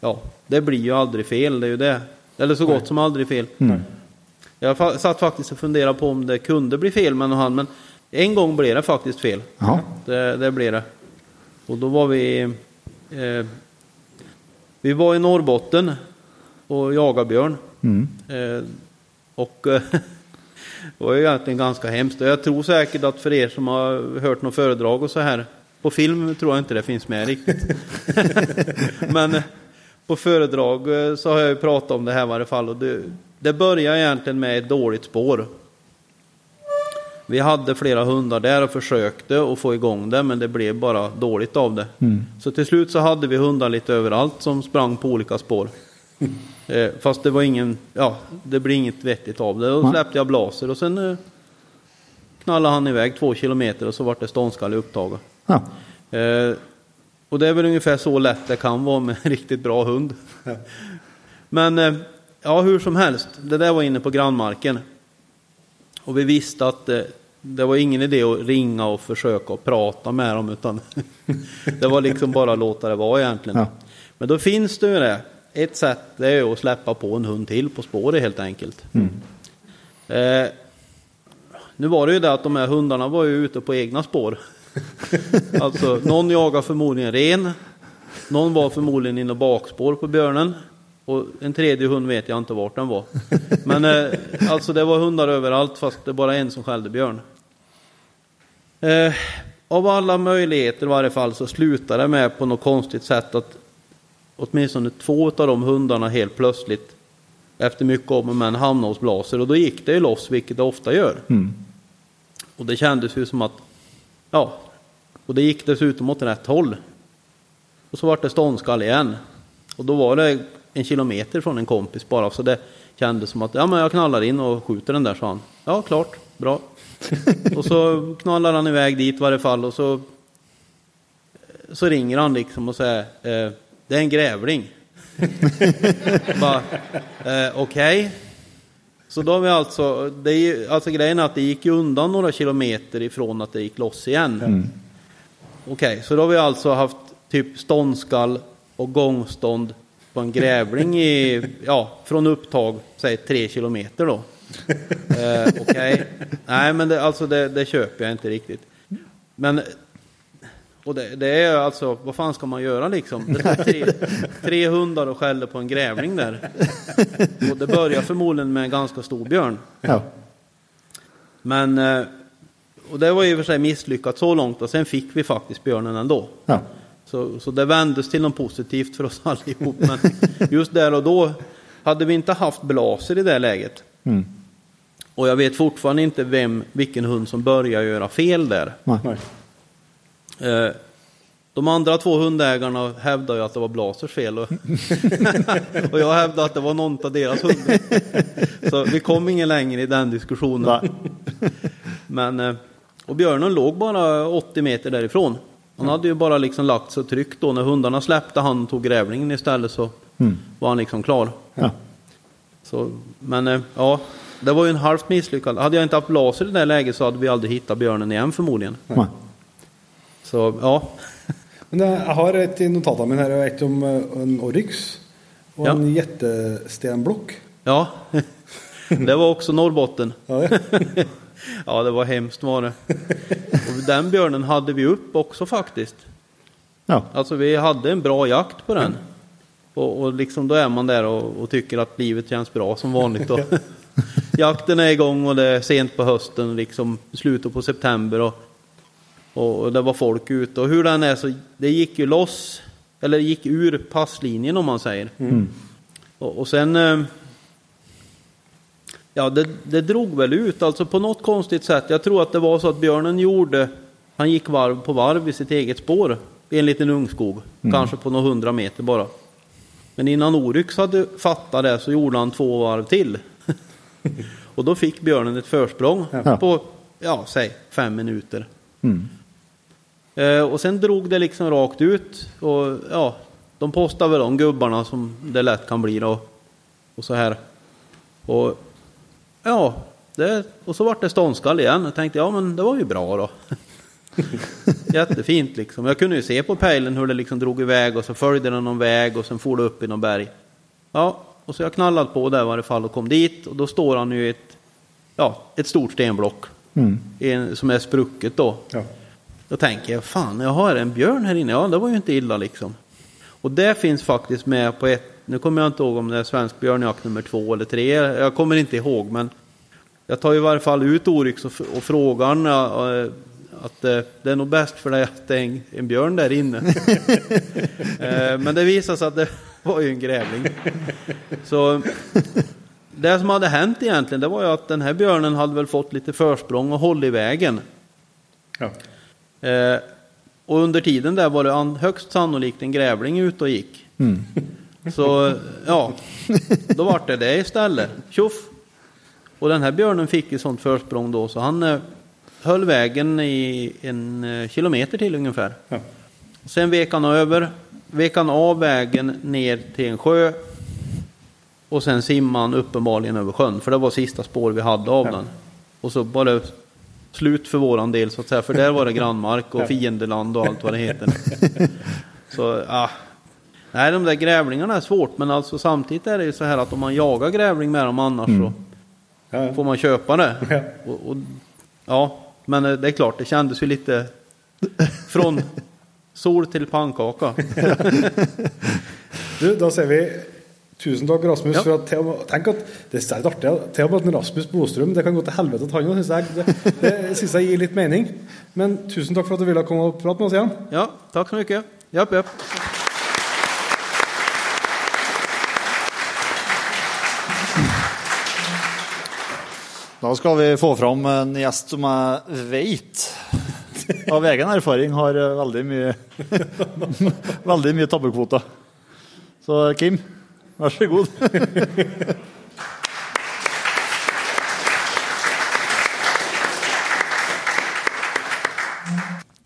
ja, det blir ju aldrig fel, det är ju det. Eller så gott Nej. som aldrig fel. Mm. Jag satt faktiskt och funderade på om det kunde bli fel med han, men en gång blev det faktiskt fel. Det, det blev det. Och då var vi, eh, vi var i Norrbotten och jagade björn. Mm. Eh, och eh, *laughs* det var ju egentligen ganska hemskt. Jag tror säkert att för er som har hört något föredrag och så här, på film tror jag inte det finns med riktigt. *laughs* Men eh, på föredrag eh, så har jag ju pratat om det här i varje fall. Och det, det börjar egentligen med ett dåligt spår. Vi hade flera hundar där och försökte att få igång det men det blev bara dåligt av det. Mm. Så till slut så hade vi hundar lite överallt som sprang på olika spår. *laughs* Eh, fast det var ingen, ja, det blev inget vettigt av det. Då släppte jag blaser och sen eh, knallade han iväg två kilometer och så vart det ståndskall i upptaget. Ja. Eh, och det är väl ungefär så lätt det kan vara med en *laughs* riktigt bra hund. Men eh, ja, hur som helst, det där var inne på grannmarken. Och vi visste att det, det var ingen idé å ringe og forsøke å prate med dem utan *laughs* det var liksom bare å låte det være, egentligen. Ja. Men da fins det jo det Et sett det är å slippe på en hund til på sporet, helt enkelt. Mm. Eh, nu var det jo det at de her hundene var jo ute på egne spår. *laughs* altså, noen jaga formodentlig ren. Noen var formodentlig inne bakspår på björnen. Och en tredje hund vet jag inte vart den var. Men eh, alltså det var hundar överallt fast det var bara en som skällde björn. Eh, av alla möjligheter i varje fall så slutade det med på något konstigt sätt att åtminstone två av de hundarna helt plötsligt efter mycket om och men hamnade hos Blaser och då gick det ju loss, vilket det ofta gör. Mm. Och det kändes ju som att, ja, och det gick dessutom åt rätt håll. Och så vart det ståndskall igen. Och då var det en kilometer från en kompis bara, så det kändes som att, ja men jag knallar in och skjuter den där, sa han. Ja, klart, bra. *laughs* och så knallar han iväg dit i varje fall och så, så ringer han liksom och säger, eh, det är en grävling. *laughs* eh, Okej. Okay. Så då har vi alltså, det är ju, alltså grejen är att det gick ju undan några kilometer ifrån att det gick loss igen. Mm. Okej, okay, så då har vi alltså haft typ ståndskall och gångstånd på en grävling i, ja, från upptag, säg tre kilometer då. *laughs* Eh, Okej, okay. nej men det, alltså det, det köper jag inte riktigt. Men och det, det, är alltså, vad fan ska man göra liksom? Det är tre, tre hundar och skäller på en grävling där. Och det börjar förmodligen med en ganska stor björn. Ja. Men, eh, och det var och för sig misslyckat så långt och sen fick vi faktiskt björnen ändå. Ja. Så, så det vändes till något positivt för oss *laughs* allihop. Men just där och då hade vi inte haft blaser i det läget. Mm. Och jag vet fortfarande inte vem, vilken hund som börjar göra fel där. Nej. Eh, de andra två hundägarna hävdar ju att det var Blasers fel och, *laughs* och jag hävdar att det var någon av deras hundar. Så vi kom ingen längre i den diskussionen. Men, eh, och björnen låg bara 80 meter därifrån. Han hade ju bara liksom lagt sig tryggt då. När hundarna släppte han tog grävlingen istället så mm. var han liksom klar. Ja. Så, men eh, ja, det var ju en halvt misslyckad. Hade jag inte haft laser i det läget så hade vi aldrig hittat björnen igen förmodligen. Ja. Så ja. *laughs* Men jeg har et i notaten min här, et om eh, en Oryx og ja. en jettestenblokk Ja, *laughs* det var også Norrbotten. Ja, *laughs* ja. det var hemskt var det. Och den björnen hade vi upp också faktiskt. Ja. Alltså vi hade en bra jakt på den. Mm. Och, och liksom då är man där och, och, tycker att livet känns bra som vanligt. Och *laughs* jakten är igång och det är sent på hösten, liksom slutet på september. Och och det var folk ute och hur den är så det gick ju loss, eller gick ur passlinjen om man säger. Mm. Och, och, sen, eh, ja det, det drog väl ut alltså på något konstigt sätt. Jag tror att det var så att björnen gjorde, han gick varv på varv i sitt eget spår i en liten ungskog, mm. kanske på några hundra meter bara. Men innan Oryx hade fattat det så gjorde han två varv till. *laughs* och då fick björnen ett försprång ja. på, ja, säg fem minuter. Mm. Eh, och sen drog det liksom rakt ut och ja, de postade väl de gubbarna som det lätt kan bli då. Och så här. Och ja, det, och så vart det ståndskall igen. Jag tänkte ja men det var ju bra då. *laughs* Jättefint liksom. Jag kunde ju se på pejlen hur det liksom drog iväg och så följde den någon väg och sen for det upp i någon berg. Ja, och så jag knallat på där i varje fall och kom dit och då står han ju i ett, ja, ett stort stenblock. Mm. En, som är sprucket då. Ja. Då tänker jag, fan, jag har en björn här inne. Ja, det var ju inte illa liksom. Och det finns faktiskt med på ett, nu kommer jag inte ihåg om det är svensk björnjakt nummer två eller tre. Jag kommer inte ihåg, men jag tar i varje fall ut Oryx och, och frågar han, eh, att eh, det är nog bäst för dig att det är en, en björn där inne. *laughs* Eh, men det visade sig att det *laughs* var ju en grävling. Så det som hade hänt egentligen, det var ju att den här björnen hade väl fått lite försprång och håll i vägen. Ja. Eh, och under tiden där var det högst sannolikt en grävling ute och gick. Så ja, då var det det istället. Tjoff! Och den här björnen fick ett sånt försprång då så han eh, höll vägen i en eh, kilometer till ungefär. Ja. Sen vek han över, vek han av vägen ner till en sjö. Och sen simmade han uppenbarligen över sjön, för det var sista spår vi hade av den. Och så var det slut för våran del så att säga, för där var det grannmark och fiendeland och allt vad det heter. *laughs* Så, ah. Nej, de där grävlingarna är svårt, men alltså samtidigt är det ju så här att om man jagar grävling med dem annars så Ja, ja. får man köpa det. Ja. Och, och, ja, men eh, det är klart, det kändes ju lite från sol till pannkaka. *laughs* Du, da sier vi tusen takk, Rasmus. Ja. at, til Tenk at det er litt artig. Til og med at Rasmus Bostrøm Det kan gå til helvete at han òg, syns jeg. Det, det synes jeg gir litt mening. Men tusen takk for at du ville komme og prate med oss igjen. Ja, tack så mycket. Japp, japp. Da skal vi få fram en gjest som jeg vet av egen erfaring har eh, veldig mye *laughs* veldig mye tabbekvoter. Så Kim, vær så god. *laughs*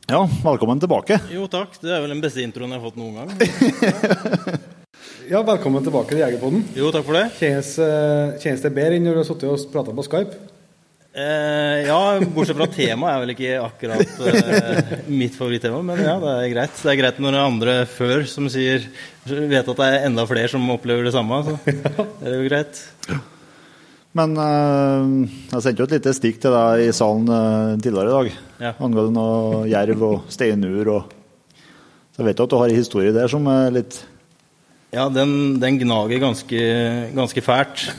Ja, velkommen tilbake. Jo takk, det er vel den beste introen jeg har fått noen gang. *laughs* Ja, velkommen tilbake til Jegerpoden. Jo, takk for det. Kjennes, eh, kjennes det bedre enn når du har sittet og prata på Skype? Eh, ja, bortsett fra temaet er vel ikke akkurat eh, mitt favorittema, men ja, det er greit. Det er greit når det er andre før som sier vet at det er enda flere som opplever det samme, så *laughs* det er jo greit. Men eh, jeg sendte jo et lite stikk til deg i salen eh, tidligere i dag Ja. angående noe jerv og steinur. Og... Så jeg vet jo at du har en historie der som er litt Ja, den, den gnager ganske, ganske fælt. *clears throat*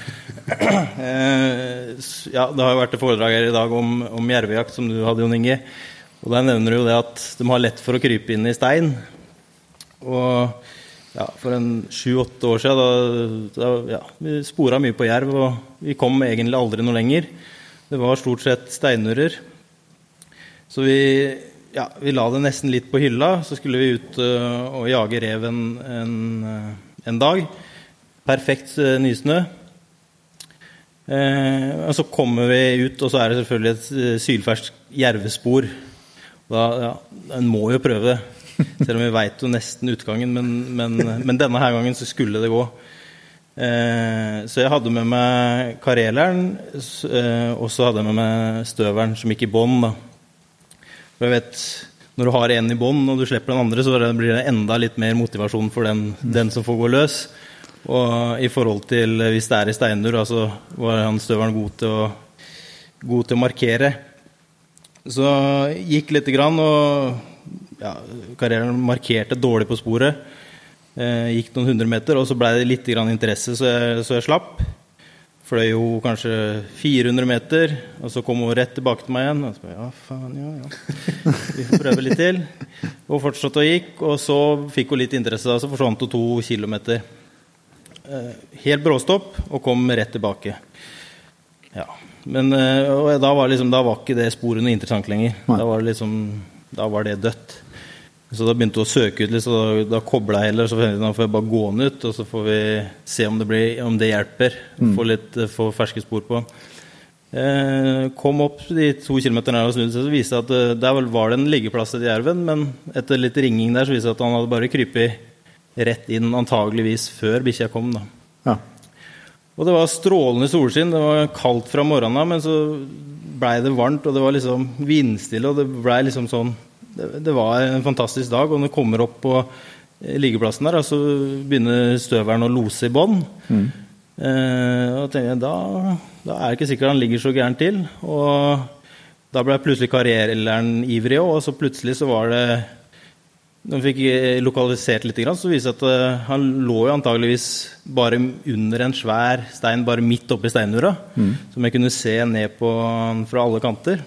Eh, ja, det har jo vært et foredrag her i dag om, om jervejakt, som du hadde, Jon Inge. Og Der nevner du jo det at de har lett for å krype inn i stein. Og ja, for en sju-åtte år siden, da, da ja, vi spora mye på jerv, og vi kom egentlig aldri noe lenger. Det var stort sett steinurer. Så vi, ja, vi la det nesten litt på hylla. Så skulle vi ut øh, og jage rev en, en, øh, en dag. Perfekt øh, nysnø. Eh, og så kommer vi ut, og så er det selvfølgelig et sylferskt jervespor. Da, ja, En må jo prøve det. Selv om vi veit jo nesten utgangen, men, men, men denne her gangen så skulle det gå. Eh, så jeg hadde med meg kareleren, eh, og så hadde jeg med meg støveren som gikk i bånn. For jeg vet, Når du har en i bånn og du slipper den andre, så blir det enda litt mer motivasjon for den, den som får gå løs. Og i forhold til eh, hvis det er i steinur, altså var han støveren god til å, god til å markere. Så gikk lite grann, og ja, karrieren markerte dårlig på sporet. Eh, gikk noen hundre meter, og så ble det litt grann interesse, så jeg, så jeg slapp. Fløy jo kanskje 400 meter, og så kom hun rett tilbake til meg igjen. Og så bare, ja, faen, ja, ja. Vi får prøve litt til. Og fortsatte og gikk, og så fikk hun litt interesse, og så forsvant hun to kilometer. Eh, helt bråstopp, og kom rett tilbake. Ja. Men eh, og da, var liksom, da var ikke det sporet noe interessant lenger. Da var liksom Da var det dødt. Så da begynte hun å søke ut litt, så da, da kobla jeg heller. Så da får jeg bare gå den ut, og så får vi se om det, blir, om det hjelper. Få litt få ferske spor på. Eh, kom opp de to kilometerne her og snudde seg, så viste det at eh, der var det en liggeplass til jerven, men etter litt ringing der så viste det at han hadde bare krypet rett inn, antageligvis før bikkja kom. da. Ja. Og det var strålende solskinn, det var kaldt fra morgenen av, men så blei det varmt, og det var liksom vindstille, og det blei liksom sånn det, det, var en fantastisk dag, og når du kommer opp på liggeplassen der, så begynner støveren å lose i bånn. Mm. Eh, og tenkte jeg, da, da, er det ikke sikkert han ligger så gærent til. Og da ble plutselig karrierelæreren ivrig òg, og så plutselig så var det Når vi fikk lokalisert litt, så viste det at uh, han lå jo antageligvis bare under en svær stein bare midt oppi steinura, mm. som jeg kunne se ned på fra alle kanter.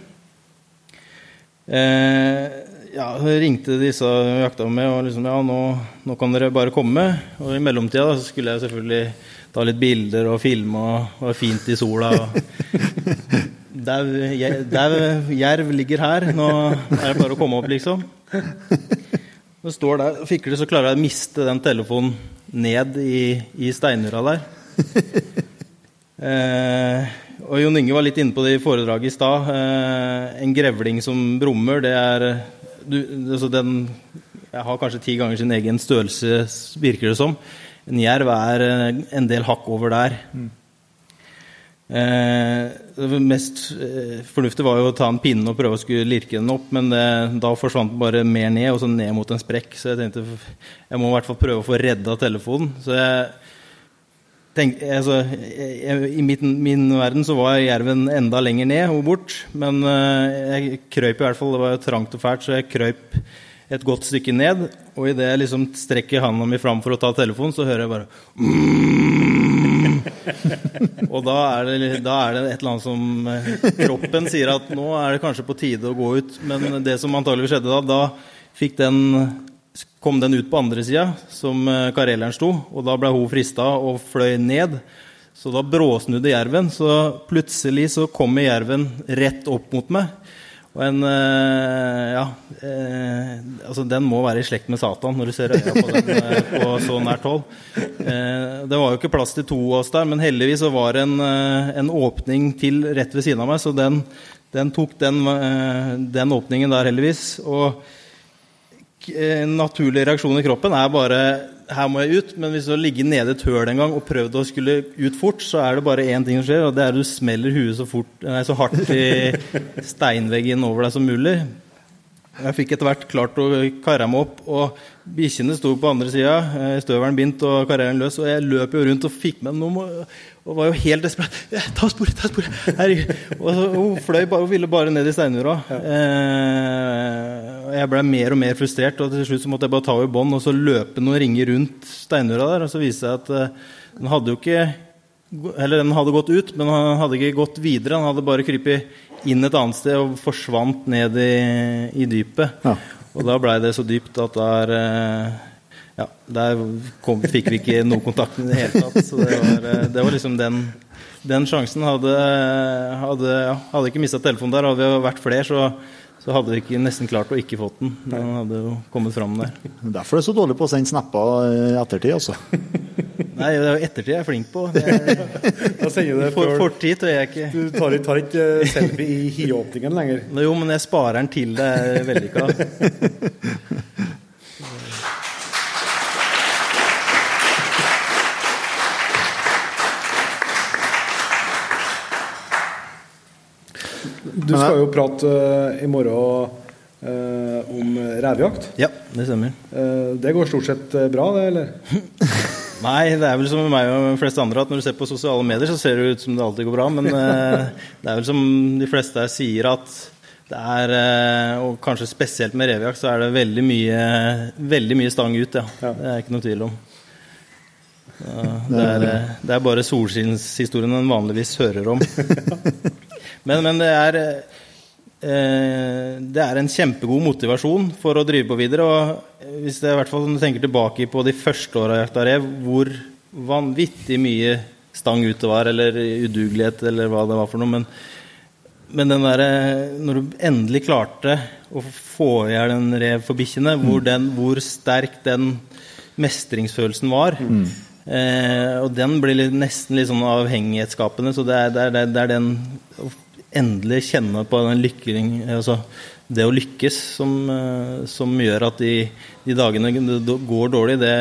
Eh, ja, ringte disse jeg jakta med og liksom Ja, nå, nå, kan dere bare komme. Og i mellomtida da, så skulle jeg selvfølgelig ta litt bilder og filme, og var fint i sola. Der jerv ligger her. Nå er det bare å komme opp, liksom. Når jeg står der og fikler, så klarer jeg å miste den telefonen ned i, i steinura der. Eh, og Jon Inge var litt inne på det i foredraget i stad. Eh, en grevling som brummer, det er du, altså den, Jeg har kanskje ti ganger sin egen størrelse, virker det som. En jerv er eh, en del hakk over der. Mm. Eh, det mest eh, fornuftige var jo å ta en pinne og prøve å skulle lirke den opp, men det, da forsvant den bare mer ned, og så ned mot en sprekk. Så jeg tenkte jeg må i hvert fall prøve å få redda telefonen. Så jeg tenkte, altså, I min, min, verden så var jerven enda lenger ned og bort, men eh, jeg krøyp i hvert fall. Det var jo trangt og fælt, så jeg krøyp et godt stykke ned. Og idet jeg liksom strekker handa mi fram for å ta telefonen, så hører jeg bare. *laughs* Og da er, det, da er, det, et eller annet som eh, Kroppen sier at nå er det kanskje på tide å gå ut. Men det som antageligvis skjedde da, da fikk den, kom den ut på andre sida, som eh, kareleren sto. Og da ble hun frista og fløy ned. Så da bråsnudde jerven. Så plutselig så kommer jerven rett opp mot meg. Og en eh, Ja, eh, altså den må være i slekt med Satan når du ser øya på den på så nært hold. det var jo ikke plass til to av oss der, men heldigvis så var det en, en åpning til rett ved siden av meg, så den, den tok den, den, åpningen der, heldigvis. Og en naturlig reaksjon i kroppen er bare her må jeg ut. Men hvis du har ligget nede i et høl en gang og prøvd å skulle ut fort, så er det bare én ting som skjer, og det er at du smeller huet så, fort, nei, så hardt i steinveggen over deg som mulig. Jeg fikk etter hvert klart å karre meg opp, og bikkjene sto på andre sida. Eh, støvelen bindt og karrieren løs, og jeg løp jo rundt og fikk med noe og var jo helt desperat. 'Ta sporet! Ta sporet!' Herregud. Og så, hun fløy bare, hun ville bare ned i steinura. Ja. Eh, jeg ble mer og mer frustrert, og til slutt så måtte jeg bare ta henne i bånd og så løpe noen ringer rundt steinura der. Og så viste seg at eh, den hadde jo ikke Eller den hadde gått ut, men han hadde ikke gått videre. Han hadde bare krypet inn et annet sted og forsvant ned i, i dypet. Ja. Og da blei det så dypt at der uh, ja, der kom, fikk vi ikke noe kontakt i det hele tatt. Så det var, eh, det var liksom den, den sjansen. Hadde, hadde, hadde ikke mista telefonen der, hadde vi vært flere, så, så hadde vi ikke, nesten klart å ikke fått den. Den hadde jo kommet fram der. Derfor er du så dårlig på å sende snapper i ettertid, altså. *laughs* Nei, det er jo ettertid jeg er flink på. *laughs* Det er, for, fortid tror jeg ikke. Du tar, tar ikke selfie i hiåpningen lenger? Jo, men jeg sparer den til det er vellykka. *laughs* Du skal jo prate uh, i morgen uh, om revejakt. Ja, det stemmer. Uh, det går stort sett bra, det, eller? *laughs* Nei, det er vel som med meg og de fleste andre at når du ser på sosiale medier, så ser det ut som det alltid går bra. Men *laughs* det er vel som de fleste her sier, at det er Og kanskje spesielt med revejakt, så er det veldig mye, veldig mye stang ut, ja. ja. Det er ikke noe tvil om. Det er, det er bare solskinnshistoriene en vanligvis hører om. *laughs* Men, men det, er, eh, det er en kjempegod motivasjon for å drive på videre. og Hvis det, i hvert fall tenker tilbake på de første åra jeg jakta rev, hvor vanvittig mye stang ut det var, eller udugelighet, eller hva det var for noe. Men, men den der, når du endelig klarte å få i hjel en rev for bikkjene, mm. hvor, hvor, sterk den mestringsfølelsen var mm. eh, Og den blir nesten litt sånn avhengighetsskapende. Så det er, det er, det er den endelig kjenne på den lykking, altså det å lykkes som, eh, som gjør at de, de, dagene går dårlig, det,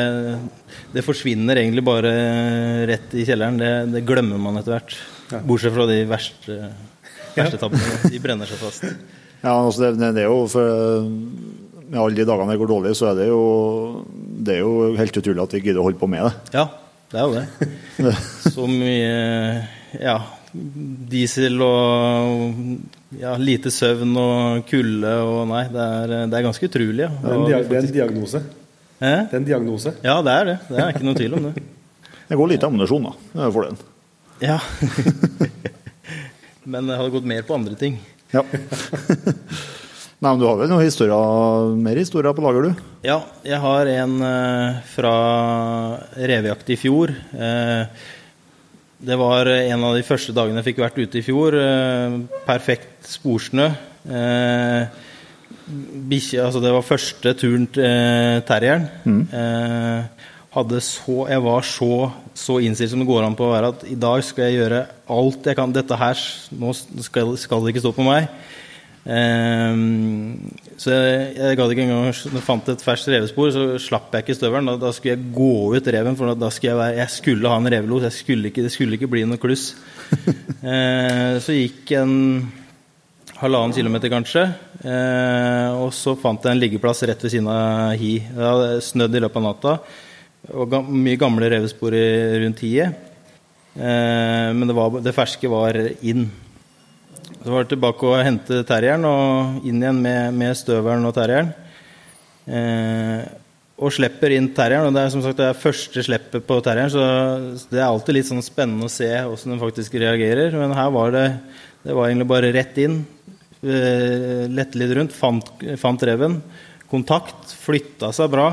det, forsvinner egentlig bare rett i kjelleren. Det, det glemmer man etter hvert. Bortsett fra de verste, verste tabbene. De brenner seg fast. *laughs* Ja, altså det, det er jo for Med alle de dagene det går dårlig, så er det jo Det er jo helt utrolig at vi gidder å holde på med det. Ja, det er jo det. *laughs* Så mye ja, diesel og ja, lite søvn og kulde og Nei, det er, det er ganske utrolig. Ja. Det er en, det er en diagnose. Eh? Det er en diagnose. Ja, det er det. Det er ikke noe tvil om det. *laughs* Det går litt ammunisjon, da. Det er fordelen. Ja. *laughs* Men det hadde gått mer på andre ting. Ja. *laughs* Nei, men Du har vel noen historier, mer historier på lager, du? Ja, jeg har en eh, fra revejakt i fjor. Eh, det var en av de første dagene jeg fikk vært ute i fjor. Eh, perfekt sporsnø. Eh, bikkje, altså det var første turen til eh, terrieren. Eh, hadde så, jeg var så, så innstilt som det går an på å være at i dag skal jeg gjøre alt jeg kan. Dette her nå skal, skal det ikke stå på meg. Ehm, så jeg, jeg gadd ikke engang Når jeg fant et ferskt revespor, så slapp jeg ikke støvelen. Da, da skulle jeg gå ut reven, for da skulle jeg, være, jeg skulle ha en revelos. Jeg skulle ikke, det skulle ikke bli noe kluss. *laughs* Ehm, så gikk en halvannen kilometer, kanskje. Ehm, og så fant jeg en liggeplass rett ved siden av hi. Det hadde snødd i løpet av natta. Og mye gamle revespor rundt hiet. men det, var, det ferske var inn. Så var det tilbake å hente terrieren og inn igjen med, med støvelen og terrieren. Eh, og slipper inn terrieren. og Det er som sagt det er første slippet på terrieren, så det er alltid litt sånn spennende å se hvordan den faktisk reagerer. Men her var det, det var egentlig bare rett inn. Eh, lette litt rundt, fant, fant reven. Kontakt, flytta seg bra.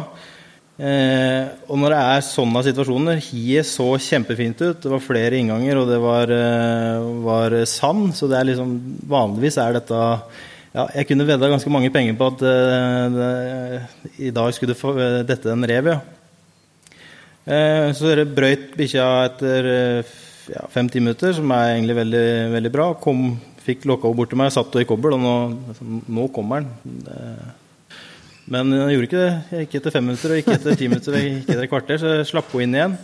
Eh, og når det er sånne situasjoner Hiet så kjempefint ut. Det var flere innganger, og det var, eh, var sand. Så det er liksom Vanligvis er dette ja, Jeg kunne vedda ganske mange penger på at eh, det, i dag skulle få, eh, dette en rev, ja. Eh, så det brøyt bikkja etter ja, fem-ti minutter, som er egentlig veldig, veldig bra. Kom, fikk lokka henne bort til meg, satt henne i kobbel, og nå, nå kommer den. Men jeg gjorde ikke det. Ikke etter fem minutter, og ikke etter ti minutter, og ikke etter et kvarter. Så jeg slapp henne inn igjen.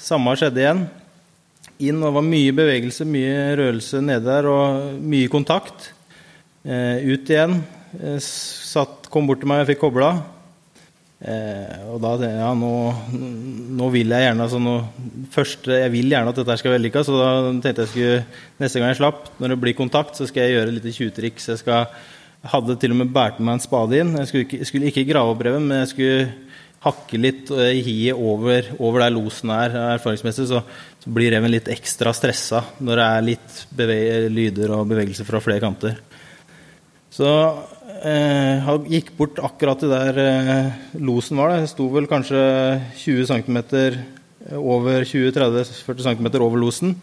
Samme skjedde igjen. Inn, og det var mye bevegelse, mye rørelse nede der, og mye kontakt. Eh, ut igjen. Eh, satt, kom bort til meg og fikk kobla. Eh, og da ja, nå, nå, vil jeg gjerne altså nå, første, Jeg vil gjerne at dette skal vellykka, så da tenkte jeg skulle neste gang jeg slapp, når det blir kontakt, så skal jeg gjøre litt tjuvtriks. Jeg skal jeg hadde til og med båret meg en spade inn. Jeg skulle ikke, skulle ikke grave opp reven, men jeg skulle hakke litt i gi hiet over, over, der losen er. Erfaringsmessig så, så, blir reven litt ekstra stressa når det er litt lyder og bevegelser fra flere kanter. Så eh, jeg gikk bort akkurat til der eh, losen var. Det sto vel kanskje 20 cm over 20-30-40 cm over losen.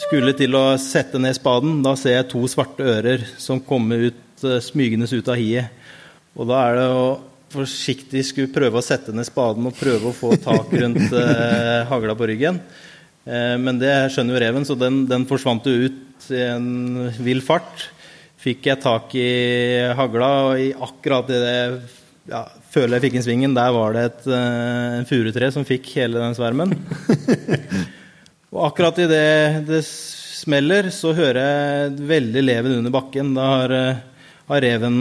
Skulle til å sette ned spaden. Da ser jeg to svarte ører som kommer ut Eh, smygende ut av hiet. Og da er det å forsiktig skulle prøve å sette ned spaden og prøve å få tak rundt *laughs* eh, hagla på ryggen. Eh, men det skjønner jo reven, så den, den forsvant jo ut i en vill fart. Fikk jeg tak i hagla, og i akkurat det ja, føler jeg fikk inn svingen, der var det et eh, furutre som fikk hele den svermen. *laughs* og akkurat i det smeller, så hører jeg veldig leven under bakken. Da har uh, har reven,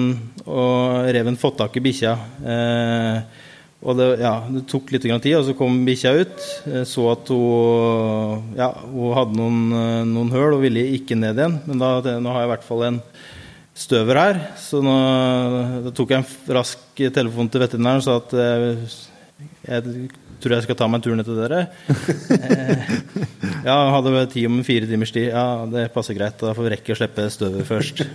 og reven fått tak i bikkja. Eh, og det, ja, det, tok litt tid, og så kom bikkja ut. Eh, så at hun, ja, hun hadde noen, eh, noen høl og ville ikke ned igjen. Men da, det, nå har jeg i hvert fall en støver her. Så nå, da tok jeg en rask telefon til veterinæren og sa at jeg, jeg tror jeg skal ta meg en tur ned til dere. *laughs* Eh, ja, hadde tid om fire timers tid. Ja, det passer greit. Da får vi rekke å slippe støvet først.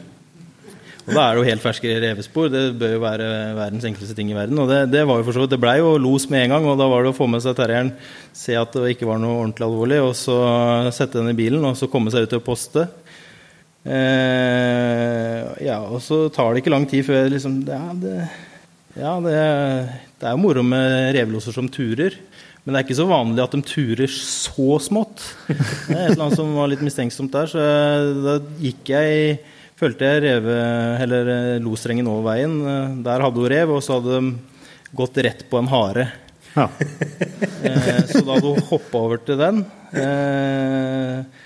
Og da er det jo helt ferske revespor. Det bør jo være verdens enkleste ting i verden. Og det, det var jo for så vidt, det blei jo los med en gang, og da var det å få med seg terrieren, se at det ikke var noe ordentlig alvorlig, og så sette den i bilen, og så komme seg ut til poste. Eh, ja, og så tar det ikke lang tid før liksom Ja, det, ja, det, det er jo moro med reveloser som turer. Men det er ikke så vanlig at de turer så smått. Det er et eller annet som var litt mistenksomt der. Så da gikk jeg følte jeg reve, eller losrengen losstrengen over veien. Eh, der hadde hun rev, og så hadde de gått rett på en hare. Ja. eh, så da hadde hun hoppa over til den. Eh,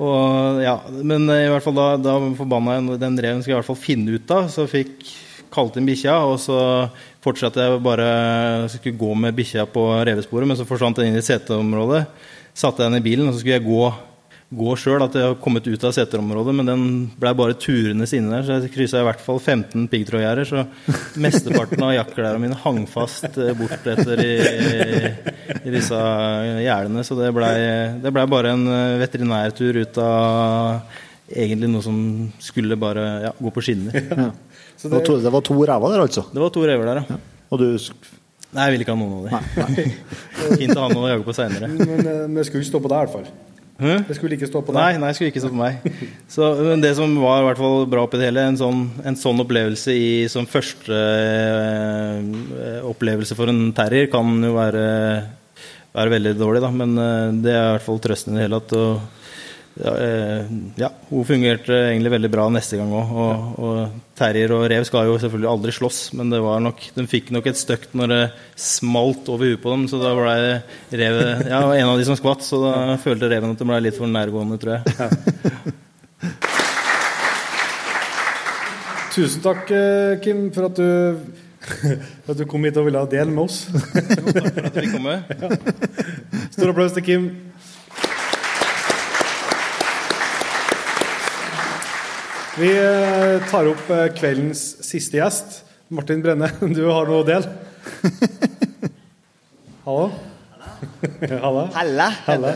og ja, men i hvert fall da, da forbanna jeg den reven skal jeg i hvert fall finne ut av. Så fikk kalt inn bikkja, og så fortsatte jeg bare skulle gå med bikkja på revesporet, men så forsvant den inn i seteområdet. Satte jeg den i bilen, og så skulle jeg gå, gå sjøl. At jeg har kommet ut av seterområdet, men den blei bare turende inne der. Så jeg kryssa i hvert fall 15 piggtrådgjerder, så mesteparten av jaktklærne mine hang fast bort etter i, i disse gjerdene. Så det blei ble bare en eh, veterinærtur ut av egentlig noe som skulle bare ja, gå på skinner. Ja. Det, det, var to, det var to ræver der, altså? Det var to rever der, ja. ja. Og du Nei, jeg vil ikke ha noen av dem. *laughs* Fint å ha noe å jage på seinere. Men vi skulle ikke stå på det, i hvert fall. Hm? Det skulle ikke stå på deg. Nei, nei, det skulle ikke stå på meg. Så, men det som var i hvert fall bra oppi det hele, en sånn, en sånn opplevelse i, som første eh, opplevelse for en terrier kan jo være, være veldig dårlig, da. Men eh, det er i hvert fall trøsten i det hele tatt ja, eh, ja, hun fungerte egentlig veldig bra neste gang òg. Og, og, terrier og rev skal jo selvfølgelig aldri slåss, men det var nok, de fikk nok et støkt når det smalt over huet på dem. Så da ble revet Ja, en av de som skvatt, så da følte reven at de ble litt for nærgående, tror jeg. Ja. Tusen takk, eh, Kim, for at du, *laughs* at du kom hit og ville ha del med oss. takk for at vi kom med. *laughs* Ja. Stor applaus til Kim. Vi eh, tar opp eh, kveldens siste gjest. Martin Brenne, *laughs* du har noe å dele? *laughs* Hallo? *laughs* Halla. Halla. Halla.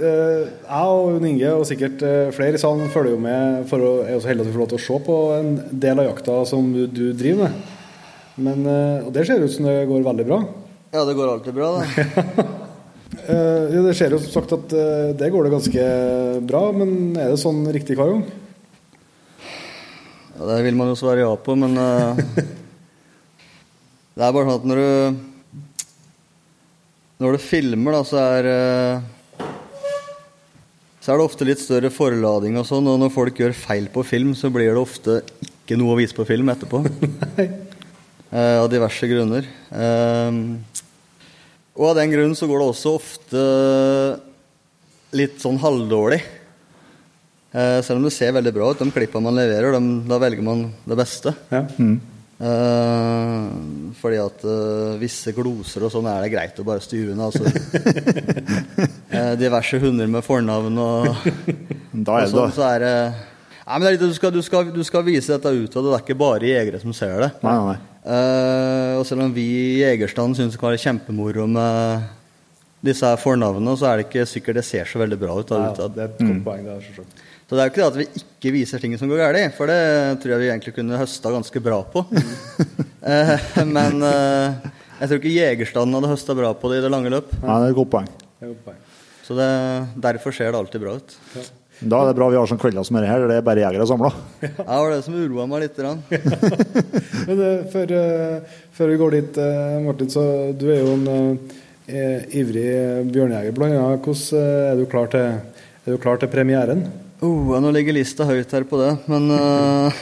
Eh, jeg og Inge, og sikkert flere i salen, følger jo med for å, er også heldig at vi får lov til å se på en del av jakta som du, du driver med. Men, og det ser ut som det går veldig bra. Ja, det går alltid bra, det. ja, det ser jo som sagt at det går det ganske bra, men er det sånn riktig hver gang? Ja, Det vil man jo svare ja på, men uh, *laughs* Det er bare sånn at når du Når du filmer, da, så er uh, Så er det ofte litt større forlading og sånn, og når folk gjør feil på film, så blir det ofte ikke noe å vise på film etterpå. *laughs* uh, av diverse grunner. og av den grunn så går det også ofte litt sånn halvdårlig. Eh, selv om det ser veldig bra ut. De klippene man leverer, de, da velger man det beste. Ja. Mm. Eh, fordi at eh, visse gloser og sånn er det greit å bare styre unna. Altså. *laughs* eh, diverse hunder med fornavn og, *laughs* da er og sånn, så er det Nei, men det er litt, du, skal, du, skal, du skal vise dette utad, det er ikke bare jegere som ser det. Nei, nei. Eh, og selv om vi i jegerstanden syns det kan være kjempemoro med disse fornavnene, så er det ikke sikkert det ser så veldig bra ut. Da, ja, det er et godt mm. poeng, det er selvsagt. Så det er jo ikke det at vi ikke viser ting som går galt, for det tror jeg vi egentlig kunne høsta ganske bra på. *laughs* Eh, men eh, jeg tror ikke jegerstanden hadde høsta bra på det i det lange løp. Nei, det er et godt poeng. Så det, derfor ser det alltid bra ut. Ja. Da er det bra vi har sånne kvelder som dette her, det er bare jegere samla. Ja, det var det som uroa meg litt. *laughs* Men uh, før, før, vi går dit, Martin, så du er jo en ivrig bjørnejeger blant annet. Hvordan er du klar til, er du klar til premieren? Oh, nå ligger lista høyt her på det, men uh,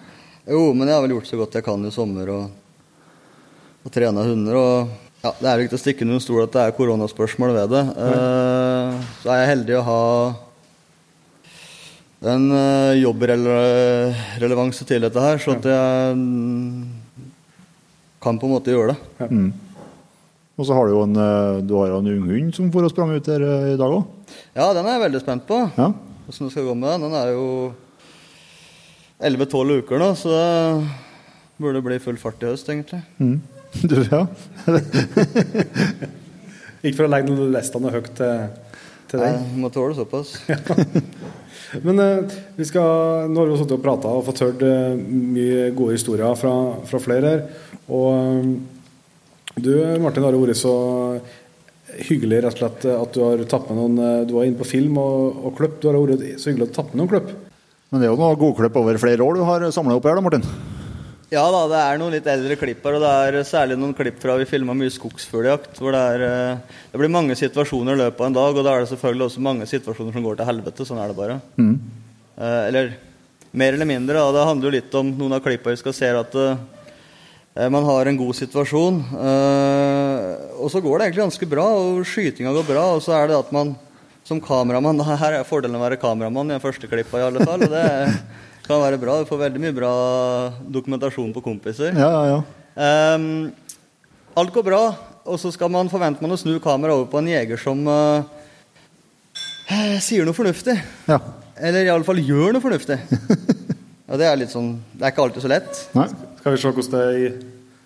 *laughs* Jo, men jeg har vel gjort så godt jeg kan i sommer og, og trena hunder. og ja, Det er jo ikke å stikke under stol at det er koronaspørsmål ved det. Uh, så er jeg heldig å ha en uh, jobbrelevanse til dette her, så at jeg kan på en måte gjøre det. Ja. Mm. Og så har du jo en, du har en ung hund som får og sprang ut her i dag òg. Ja, den er jeg veldig spent på. Ja åssen det skal gå med den. Den er jo 11-12 uker nå, så det burde bli full fart i høst, egentlig. Mm. *laughs* Du, ja. Ikke for å legge lestene høyt til, til deg. Nei, må tåle såpass. *laughs* Men eh, vi skal, nå har vi sittet og prata og fått hørt eh, mye gode historier fra, fra flere her. Og um, du Martin har vært så hyggelig rett og slett at du har tatt med noen eh, Du var inne på film og, og klipp. Du har vært så hyggelig å ta med noen kløpp. Men det er jo noen godklipp over flere år du har samla opp her, da, Martin? Ja da, det er noen litt eldre klipp her, og det er særlig noen klipp fra vi filma mye skogsfugljakt. Hvor det, er, eh, det blir mange situasjoner i løpet av en dag, og da er det selvfølgelig også mange situasjoner som går til helvete. Sånn er det bare. Mm. Eh, eller mer eller mindre. Da. Det handler jo litt om noen av klippa vi skal se at Eh, man har en god situasjon. Eh, og så går det egentlig ganske bra, og skytinga går bra. Og så er det at man som kameramann *laughs* Her er fordelen å være kameramann i den første klippa, i alle fall. Og det kan være bra. Du får veldig mye bra dokumentasjon på kompiser. Ja, ja, ja. Um, alt går bra, og så skal man forvente man å snu kameraet over på en jeger som uh, sier noe fornuftig. Ja. Eller i alle fall gjør noe fornuftig. *laughs* Og det er litt sånn Det er ikke alltid så lett. Nei. Skal vi se hvordan det,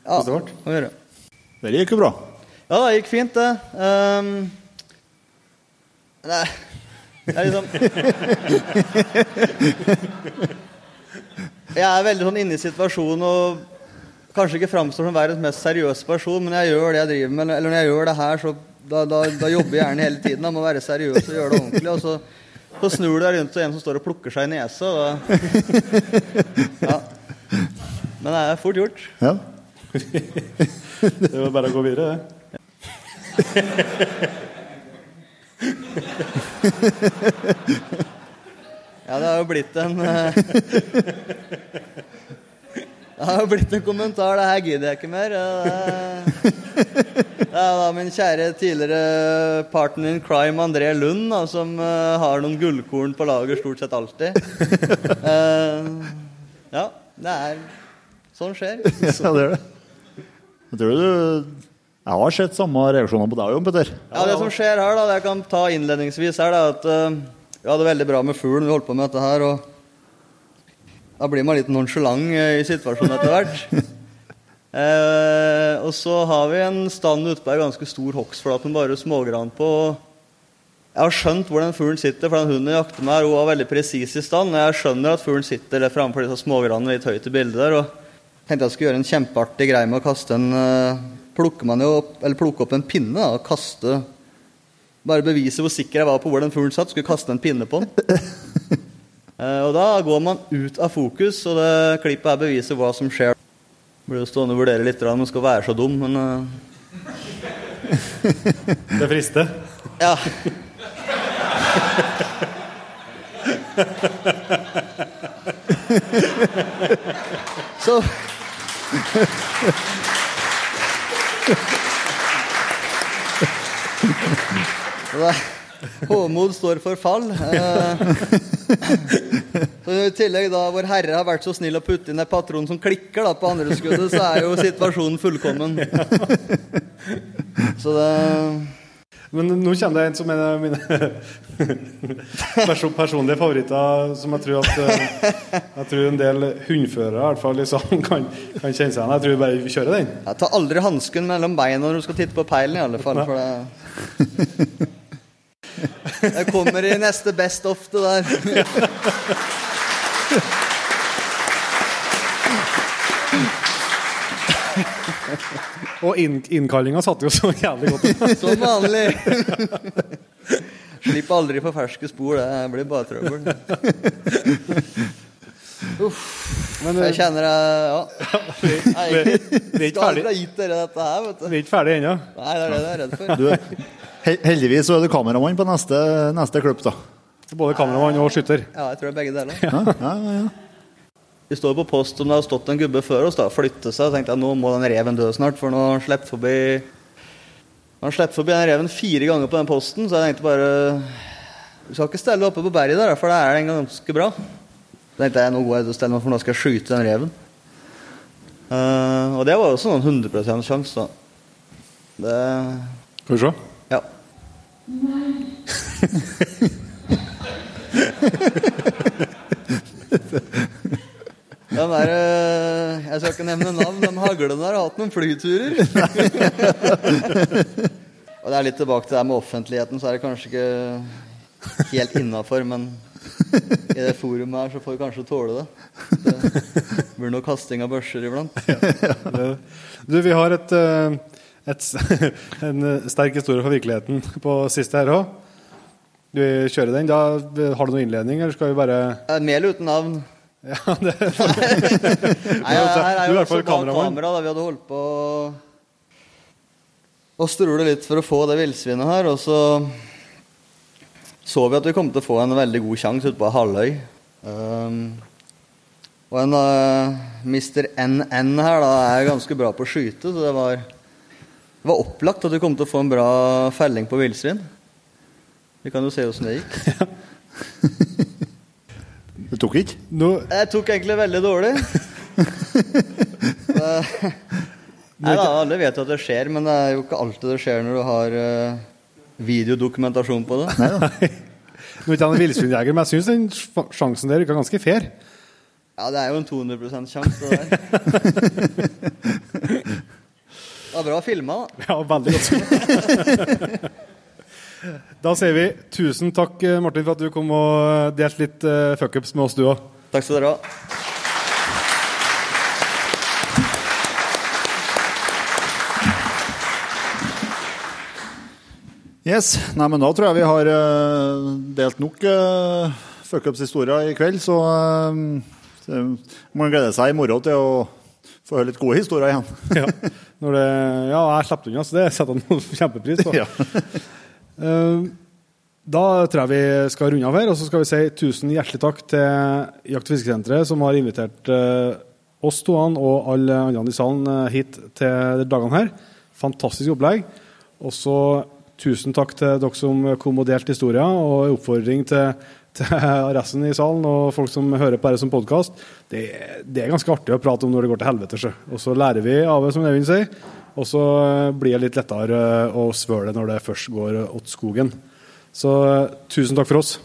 Ja, hvordan det ble? vi gjøre. Det gikk jo bra. Ja, det gikk fint, det. Um, nei Det er liksom Jeg er veldig sånn inne i situasjonen og kanskje ikke framstår som verdens mest seriøse person, men jeg gjør det jeg driver med, eller når jeg gjør det her, så da, da, da jobber jeg gjerne hele tiden. Da må være seriøs og gjøre det ordentlig. Og så, så snur du deg rundt til en som står og plukker seg i nesa. Ja. Men det er fort gjort. Ja. *laughs* Det var bare å gå videre, det. *laughs* Ja, det har jo blitt en eh, *laughs* Det har jo blitt en kommentar. Det her gidder jeg ikke mer. Det er da min kjære tidligere partner in crime André Lund, da, som eh, har noen gullkorn på lager stort sett alltid. Eh, ja, det er Sånn skjer. *laughs* ja, det er det. Jeg tror du Jeg har sett samme reaksjoner på deg, Jon Petter. Ja, Det som skjer her, da, det jeg kan ta innledningsvis, her, er at eh, vi hadde veldig bra med fuglen. Vi holdt på med dette her. og Da blir man litt nonsjalant eh, i situasjonen etter hvert. *laughs* Eh, og så har vi en stand ute på ei ganske stor hogstflate med bare smågran på. Jeg har skjønt hvor den fuglen sitter, for den hunden jakter meg, hun var veldig presis i stand. Jeg skjønner at fuglen sitter der framfor disse smågranene litt høyt i bildet der. og tenkte jeg skulle gjøre en kjempeartig greie med å kaste en eh, Plukker man jo opp, eller plukke opp en pinne da, og kaste Bare bevise hvor sikker jeg var på hvor den fuglen satt. Skulle kaste en pinne på den. *laughs* Eh, og da går man ut av fokus, og det klippet her beviser hva som skjer. Blir jo stående og vurdere litt om man skal være så dum, men eh, Det frister. ja. *laughs* Så Håmod står for fall. Eh, Så I tillegg da Vår Herre har vært så snill å putte inn en patron som klikker da på andre skuddet, så er jo situasjonen fullkommen. Så det Men nå kommer det en som en av mine *laughs* perso personlige favoritter, som jeg tror at eh, Jeg tror en del hundførere i hvert fall liksom, *laughs* kan, kan kjenne seg igjen. Jeg tror vi bare kjører den. Jeg tar aldri hansken mellom beina når du skal titte på peilen, i alle fall. For det Jeg kommer i neste Best of, det der. *laughs* Og inn, innkallinga satt jo så jævlig godt. *laughs* Som vanlig. Slipp aldri for ferske spor, det blir bare trøbbel. Uff. Men eh, Jeg kjenner jeg Ja. vi, er ikke aldri ferdig gitt dere dette her, vet du. Vi er ikke ferdig ennå. Nei, det er det jeg er redd for. Du, heldigvis så er du kameramann på neste, neste klipp, da. Både kameramann og skytter. Ja, jeg tror det er begge deler. Ja, ja, ja. Vi står på post om det har stått en gubbe før oss, da, flytte seg. og tenkte jeg nå må den reven dø snart, for nå sluppet forbi Han sluppet forbi den reven fire ganger på den posten, så jeg tenkte bare Du skal ikke stelle oppe på berget der, for der er den ganske bra. Så tenkte jeg nå går jeg til å stelle meg, for nå skal jeg skyte den reven. Uh, og det var også noen 100 sjanse, da. Det Skal vi se. Ja. *laughs* *laughs* Den der, eh, jeg skal ikke nevne navn, de haglene der har hatt noen flyturer. *laughs* Og det er litt tilbake til det med offentligheten, så er det kanskje ikke helt innafor, men i det forumet her så får vi kanskje tåle det. Det blir noe kasting av børser iblant. Du, vi har et, eh, et, *laughs* en sterk historie fra virkeligheten på siste her òg. Du kjører den. Da har du noen innledning, eller skal vi bare Mel uten navn. Ja, det *laughs* Nei, her er Du i jo også bak kamera. Da. Vi hadde holdt på å- strule litt for å få det villsvinet her. Og så så vi at vi kom til å få en veldig god sjanse ute på halvøy. Um, og en uh, Mr. NN her da er ganske bra på å skyte, så det var, det var opplagt at vi kom til å få en bra felling på villsvin. Vi kan jo se åssen det gikk. *laughs* *laughs* Du tok ikke? No. Jeg tok egentlig veldig dårlig. *laughs* Nei da, alle vet jo at det skjer, men det er jo ikke alltid det skjer når du har uh, videodokumentasjon på det. *laughs* nå er ikke jeg en villsvinjeger, men jeg syns den sjansen der virka ganske fair. Ja, det er jo en 200 sjanse, det der. *laughs* Det var bra filma, da. Ja, veldig godt. Da sier vi tusen takk, Martin, for at du kom og delte litt uh, fuckups med oss, du òg. Takk skal dere ha. Yes. Nei, men da tror jeg vi har eh, delt nok uh, fuckups-historier i kveld, så uh, man gleder seg i morgen til å få høre litt gode historier igjen. Ja. Når det, ja, jeg slapp unna, så det setter han kjempepris på. *laughs* Ja. Eh, Da tror jeg vi skal runde av her, og så skal vi si tusen hjertelig takk til Jakt- og fiskesenteret, som har invitert eh, oss to og alle andre i salen eh, hit til dagene her. Fantastisk opplegg. Og så tusen takk til dere som kom og delte historier, og en oppfordring til, til resten i salen og folk som hører på dette som podkast. Det, det er ganske artig å prate om når det går til helvete. Og så lærer vi av det, som Eivind sier. Og så eh, blir det litt lettere eh, å svøle når det først går åt skogen. Så eh, tusen takk for oss.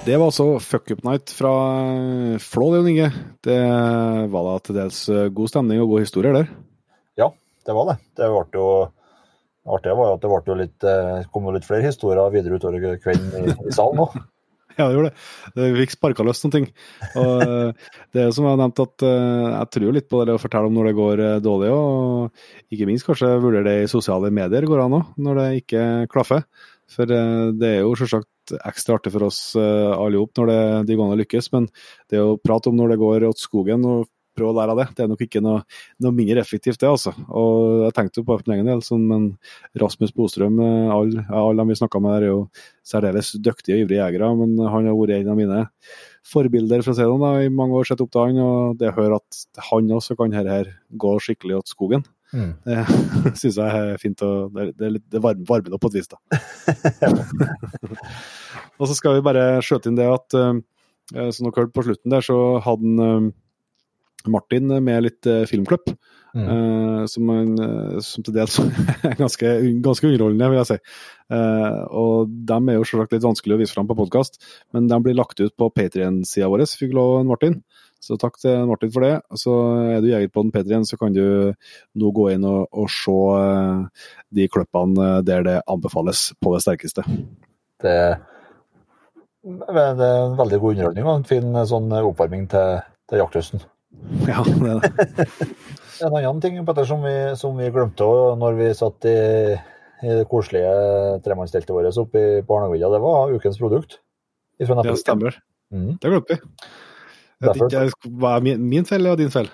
Det var altså Fuck Up Night fra eh, Flå, det, Jon Inge. Det var da til dels eh, god stemning og gode historier der. Ja, det var det. Det ble jo det artige var jo at det ble litt, eh, kom litt flere historier videre utover kvelden i, i salen òg. *laughs* Ja, det gjorde det. Vi fikk sparka løs noen ting. Og eh, det er som jeg har nevnt, at eh, jeg tror litt på det å fortelle om når det går dårlig, og ikke minst kanskje vurdere det i sosiale medier går an òg, når det ikke klaffer. For det er jo selvsagt ekstra artig for oss alle sammen når det, de gangene lykkes, men det å prate om når det går åt skogen og prøve å lære av det, det er nok ikke noe, noe mindre effektivt, det, altså. Og jeg tenkte jo på det for egen del, sånn, men Rasmus Bostrøm, eh, alle all vi snakka med der, er jo særdeles dyktige og ivrige jegere, men han har vært en av mine forbilder, si det sånn, da, i mange år sett opp til han, og det å høre at han også kan her, her gå skikkelig åt skogen, Mm. det *laughs* syns jeg er fint, og det, er litt- det varmer, varmer opp på et vis, da. *laughs* *laughs* og så skal vi bare skjøte inn det at, eh, som dere hørte på slutten der, så hadde han, eh, Martin med litt eh, Mm. Uh, som, en, eh, som til dels *laughs* er ganske, ganske underholdende, vil jeg si. Uh, og de er jo selvsagt litt vanskelig å vise fram på podkast, men de blir lagt ut på Patrion-sida vår, fikk lov Martin. Så takk til Martin for det. Så er du jeger på den Patrion, så kan du nå gå inn og, og se uh, de klippene der det anbefales på det sterkeste. Det, det er en veldig god underholdning og en fin sånn oppvarming til, til jaktlysten. Ja, det er det. *laughs* En annen ting Petter, som, vi, som vi glemte også når vi satt i, i det koselige tremannsteltet vårt oppe i- på Arnagvilla, det var ukens produkt. Det Ja, stemmer. Mm. Det glemte vi. Derfor- Hva er min, min feil og din feil?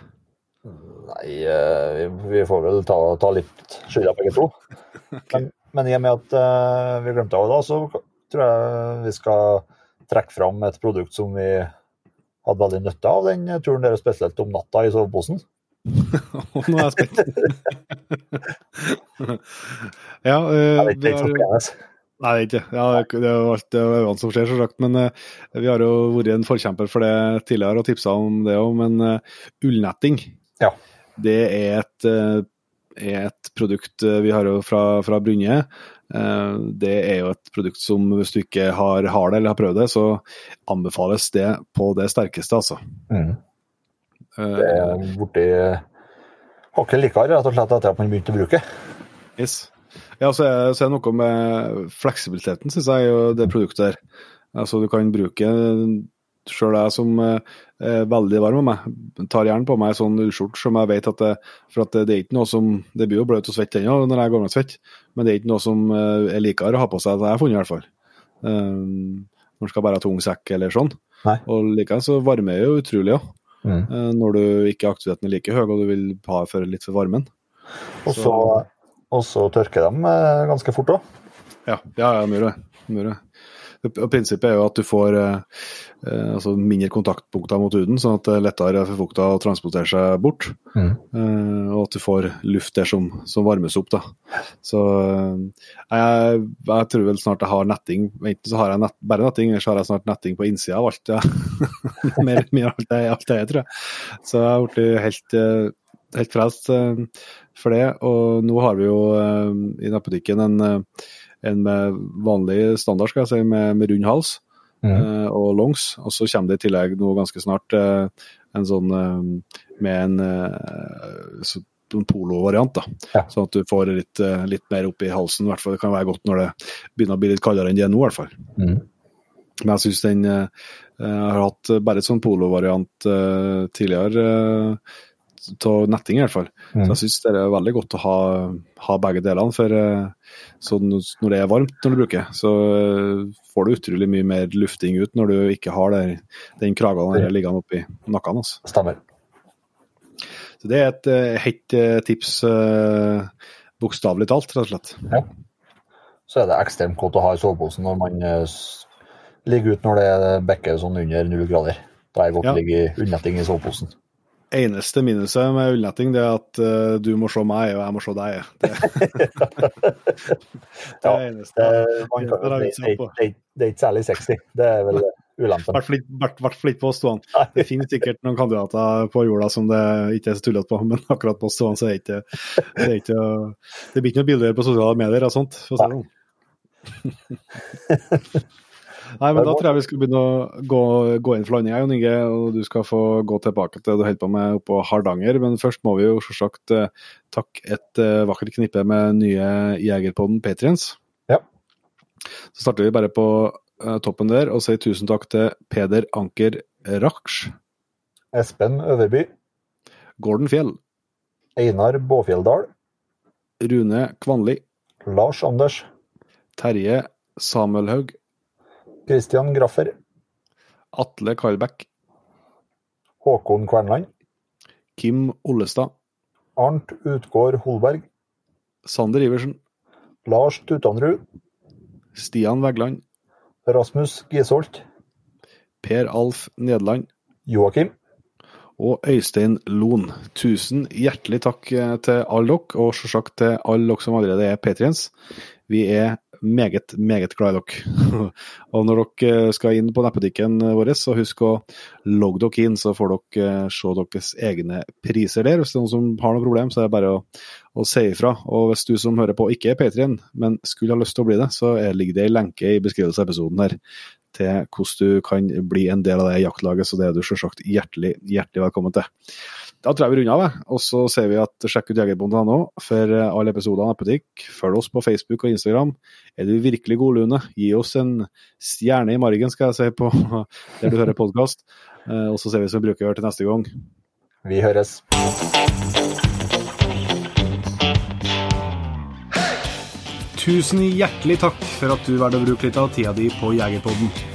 Nei, eh, vi, vi får vel ta, ta litt skylda begge to. *laughs* Men, men i og med at uh, vi glemte av det, da, så tror jeg vi skal trekke fram et produkt som vi hadde veldig nytte av den turen deres, spesielt om natta i soveposen. *laughs* Nå er jeg spent. *laughs* ja, uh, Jeg vet vi ikke har- Nei, det er ikke. Ja, det er jo alt det øynene som skjer, selvsagt. Men eh, vi har jo vært en forkjemper for det tidligere og tipsa om det òg. Men eh, ullnetting, Ja. det er et, eh, er et produkt eh, vi har jo fra, fra Brynje. Eh, det er jo et produkt som hvis du ikke har, har det eller har prøvd det, så anbefales det på det sterkeste, altså. Mm. Eh, Det er borti hakket likere, rett og slett, etter at man begynte å bruke. Yes. Ja, så er, så er det noe med fleksibiliteten, syns jeg, og det produktet der. Altså, du kan bruke Sjøl jeg som eh, er veldig varm av meg, tar gjerne på meg en sånn ullskjorte som jeg vet at det, For at det, det er ikke noe som Det blir jo bløt og svett ennå når jeg går med svett, men det er ikke noe som eh, er likere å ha på seg, det har jeg funnet i hvert fall. Um, når man skal bære tung sekk eller sånn. Nei. Og likevel så varmer jo utrolig òg. Mm. Når du ikke aktiviteten er like høy og du vil ha for litt for varmen. Og så, og så tørker de eh, ganske fort òg. Ja, ja, ja, de gjør det. Prinsippet er jo at du får eh, eh, altså mindre kontaktpunkter mot huden, sånn at det er lettere for fukta å transportere seg bort. Mm. Eh, og at du får luft der som, som varmes opp. da. Så eh, jeg, jeg, tror vel snart jeg har netting. Enten så har jeg nett, bare netting, eller så har jeg snart netting på innsida av alt. Ja. *laughs* mer, mer alt det, alt er, tror jeg. Så jeg har blitt helt, helt frelst for det. Og nå har vi jo i nettbutikken en en med vanlig standard, skal jeg si, med, med rund hals mm. uh, og longs. Og så kommer det i tillegg nå ganske snart uh, en sånn uh, med en så, polovariant. da, ja. Sånn at du får litt, litt mer opp i halsen. I hvert fall Det kan være godt når det begynner å bli litt kaldere enn det er nå, i hvert fall. Mm. Men jeg syns den Jeg har hatt bare et sånn polovariant tidligere av netting, i hvert fall. Mm. Så jeg syns det er veldig godt å ha, ha begge delene. For så når det er varmt når du bruker, så får du utrolig mye mer lufting ut når du ikke har der, den kragen liggende oppi nakken. Altså. Stemmer. Så det er et uh, hett tips, bokstavelig talt, rett og slett. Ja. Så er det ekstremt godt å ha i soveposen når man ligger ute når det bekker sånn under null grader. Da er det godt å ligge i unnetting i soveposen eneste minuset med ullnetting det er at uh, du må se meg, og jeg må se deg. *laughs* Det, det er eneste. Det, det, det, er ikke særlig sexy. Det er vel ulempen. I hvert fall ikke på stående. Det finnes sikkert noen kandidater på jorda som det ikke er så tullete på, men akkurat på stående så er det ikke det, er ikke, det blir ikke noe bilder på sosiale medier og sånt. for å si det sånn. *laughs* Nei, men da tror jeg vi skal begynne å gå, gå inn for landing, Jon Inge. Og du skal få gå tilbake til det du holder på med oppå Hardanger. Men først må vi jo selvsagt eh, takke et uh, vakkert knippe med nye Jegerpodden Patriens. Ja. Så starter vi bare på uh, toppen der og sier tusen takk til Peder Anker Raksj. Espen Øverby. Gordon Fjell. Einar Båfjelldal. Rune Kvanli. Lars Anders. Terje Samuelhaug. Christian Graffer. Atle Karlbekk. Håkon Kvernland. Kim Ollestad. Arnt Utgård Holberg. Sander Iversen. Lars Tutanrud. Stian Vegland. Rasmus Gisholt. Per Alf Nederland. Joakim. Og Øystein Loen. Tusen hjertelig takk til alle dere, og selvsagt til alle dere som allerede er patriens. Vi er meget, meget glad i dere. *laughs* og når dere skal inn på nettbutikken vår, så husk å logge dere inn, så får dere eh, se deres egne priser der. Hvis det er noen som har noe problem, så er det bare å, å si ifra. Og hvis du som hører på ikke er Patrion, men skulle ha lyst til å bli det, så ligger det en lenke i beskrivelsen av episoden her til hvordan du kan bli en del av det jaktlaget, så det er du selvsagt hjertelig, hjertelig velkommen til. Da tror jeg vi runder av, og så ser vi at sjekk ut jegerbonden.no for alle episodene av Nettbutikk. Følg oss på Facebook og Instagram. Er du virkelig god, Lune, gi oss en stjerne i margen, skal jeg si, på *laughs* der du hører podkast. Eh, og så ser vi som vi bruker å gjøre til neste gang. Vi høres. Tusen hjertelig takk for at du valgte å bruke litt av tida di på Jegerpodden.